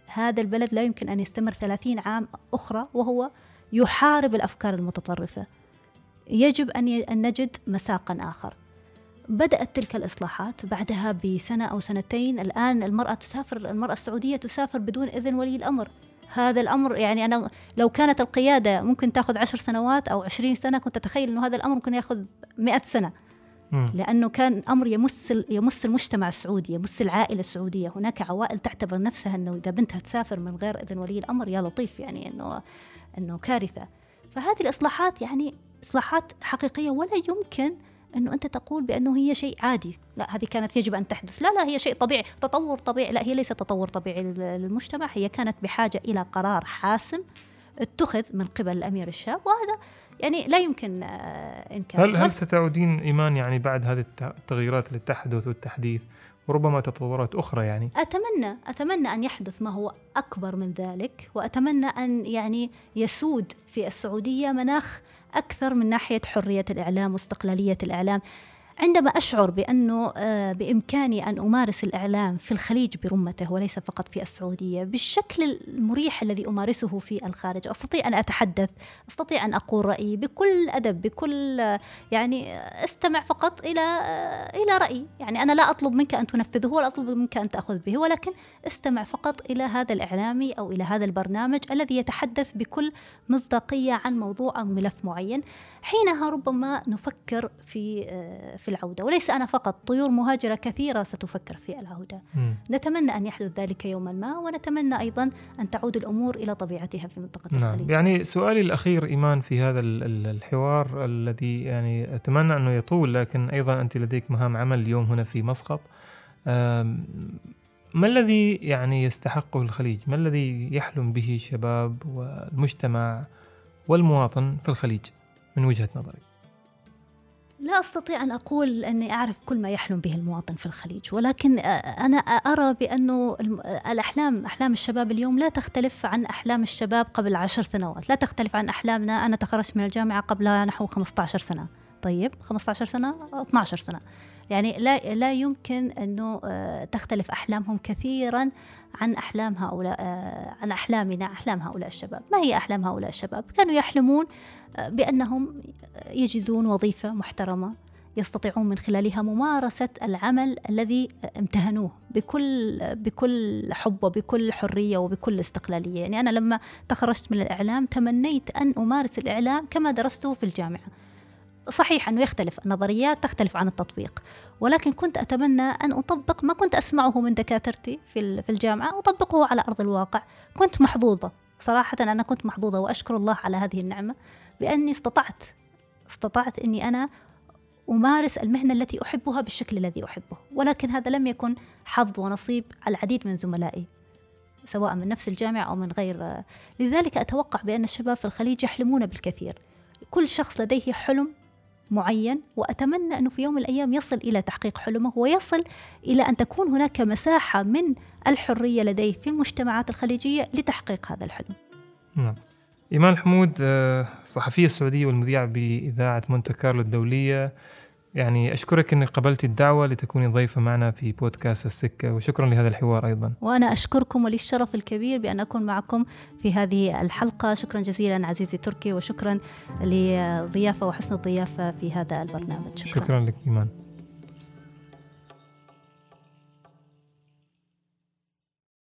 هذا البلد لا يمكن أن يستمر ثلاثين عام أخرى وهو يحارب الأفكار المتطرفة. يجب أن نجد مساقا آخر. بدأت تلك الإصلاحات بعدها بسنة أو سنتين. الآن المرأة تسافر المرأة السعودية تسافر بدون إذن ولي الأمر. هذا الأمر يعني أنا لو كانت القيادة ممكن تأخذ عشر سنوات أو عشرين سنة كنت أتخيل أنه هذا الأمر ممكن يأخذ مئة سنة. لأنه كان أمر يمس يمس المجتمع السعودي يمس العائلة السعودية. هناك عوائل تعتبر نفسها أنه إذا بنتها تسافر من غير إذن ولي الأمر يا لطيف يعني أنه أنه كارثة. فهذه الإصلاحات يعني إصلاحات حقيقية ولا يمكن إنه أنت تقول بأنه هي شيء عادي. لا هذه كانت يجب أن تحدث. لا لا هي شيء طبيعي. تطور طبيعي. لا هي ليست تطور طبيعي للمجتمع. هي كانت بحاجة إلى قرار حاسم اتخذ من قبل الأمير الشاب. وهذا يعني لا يمكن آه، إنكار. هل هل ستعودين إيمان يعني بعد هذه التغييرات اللي تحدث والتحديث؟ وربما تطورات أخرى يعني. أتمنى أتمنى أن يحدث ما هو أكبر من ذلك. وأتمنى أن يعني يسود في السعودية مناخ أكثر من ناحية حرية الإعلام واستقلالية الإعلام. عندما أشعر بأنه آه، بإمكاني أن أمارس الإعلام في الخليج برمته وليس فقط في السعودية بالشكل المريح الذي أمارسه في الخارج أستطيع أن أتحدث أستطيع أن أقول رأيي بكل أدب بكل يعني أستمع فقط إلى آه، إلى رأيي. يعني أنا لا أطلب منك أن تنفذه ولا أطلب منك أن تأخذ به ولكن أستمع فقط إلى هذا الإعلامي أو إلى هذا البرنامج الذي يتحدث بكل مصداقية عن موضوع أو ملف معين. حينها ربما نفكر في آه، في العودة وليس أنا فقط طيور مهاجرة كثيرة ستفكر في العودة م. نتمنى أن يحدث ذلك يوما ما ونتمنى أيضا أن تعود الأمور إلى طبيعتها في منطقة نعم. الخليج يعني سؤالي الأخير إيمان في هذا الحوار الذي يعني أتمنى أنه يطول لكن أيضا أنت لديك مهام عمل اليوم هنا في مسقط ما الذي يعني يستحقه الخليج؟ ما الذي يحلم به الشباب والمجتمع والمواطن في الخليج من وجهة نظرك؟ لا أستطيع أن أقول أني أعرف كل ما يحلم به المواطن في الخليج ولكن أنا أرى بأنه الأحلام أحلام الشباب اليوم لا تختلف عن أحلام الشباب قبل عشر سنوات لا تختلف عن أحلامنا أنا تخرجت من الجامعة قبل نحو 15 سنة. طيب 15 سنة 12 سنة. يعني لا لا يمكن أنه تختلف أحلامهم كثيرا عن أحلام هؤلاء عن أحلامنا أحلام هؤلاء الشباب. ما هي أحلام هؤلاء الشباب؟ كانوا يحلمون بأنهم يجدون وظيفة محترمة يستطيعون من خلالها ممارسة العمل الذي امتهنوه بكل بكل حب وبكل حرية وبكل استقلالية، يعني أنا لما تخرجت من الإعلام تمنيت أن أمارس الإعلام كما درسته في الجامعة. صحيح أنه يختلف النظريات تختلف عن التطبيق. ولكن كنت أتمنى أن أطبق ما كنت أسمعه من دكاترتي في الجامعة أطبقه على أرض الواقع. كنت محظوظة. صراحة أنا كنت محظوظة وأشكر الله على هذه النعمة بأني استطعت استطعت أني أنا أمارس المهنة التي أحبها بالشكل الذي أحبه. ولكن هذا لم يكن حظ ونصيب العديد من زملائي سواء من نفس الجامعة أو من غير. لذلك أتوقع بأن الشباب في الخليج يحلمون بالكثير. كل شخص لديه حلم معين وأتمنى أنه في يوم من الأيام يصل إلى تحقيق حلمه ويصل إلى أن تكون هناك مساحة من الحرية لديه في المجتمعات الخليجية لتحقيق هذا الحلم. نعم. إيمان حمود آه، صحفية السعودية والمذيعة بإذاعة مونte كارلو الدولية يعني أشكرك أنك قبلت الدعوة لتكوني ضيفة معنا في بودكاست السكة وشكرا لهذا الحوار أيضا. وأنا أشكركم ولي الشرف الكبير بأن أكون معكم في هذه الحلقة. شكرا جزيلا عزيزي تركي وشكرا لضيافة وحسن الضيافة في هذا البرنامج. شكرا, شكرا لك إيمان.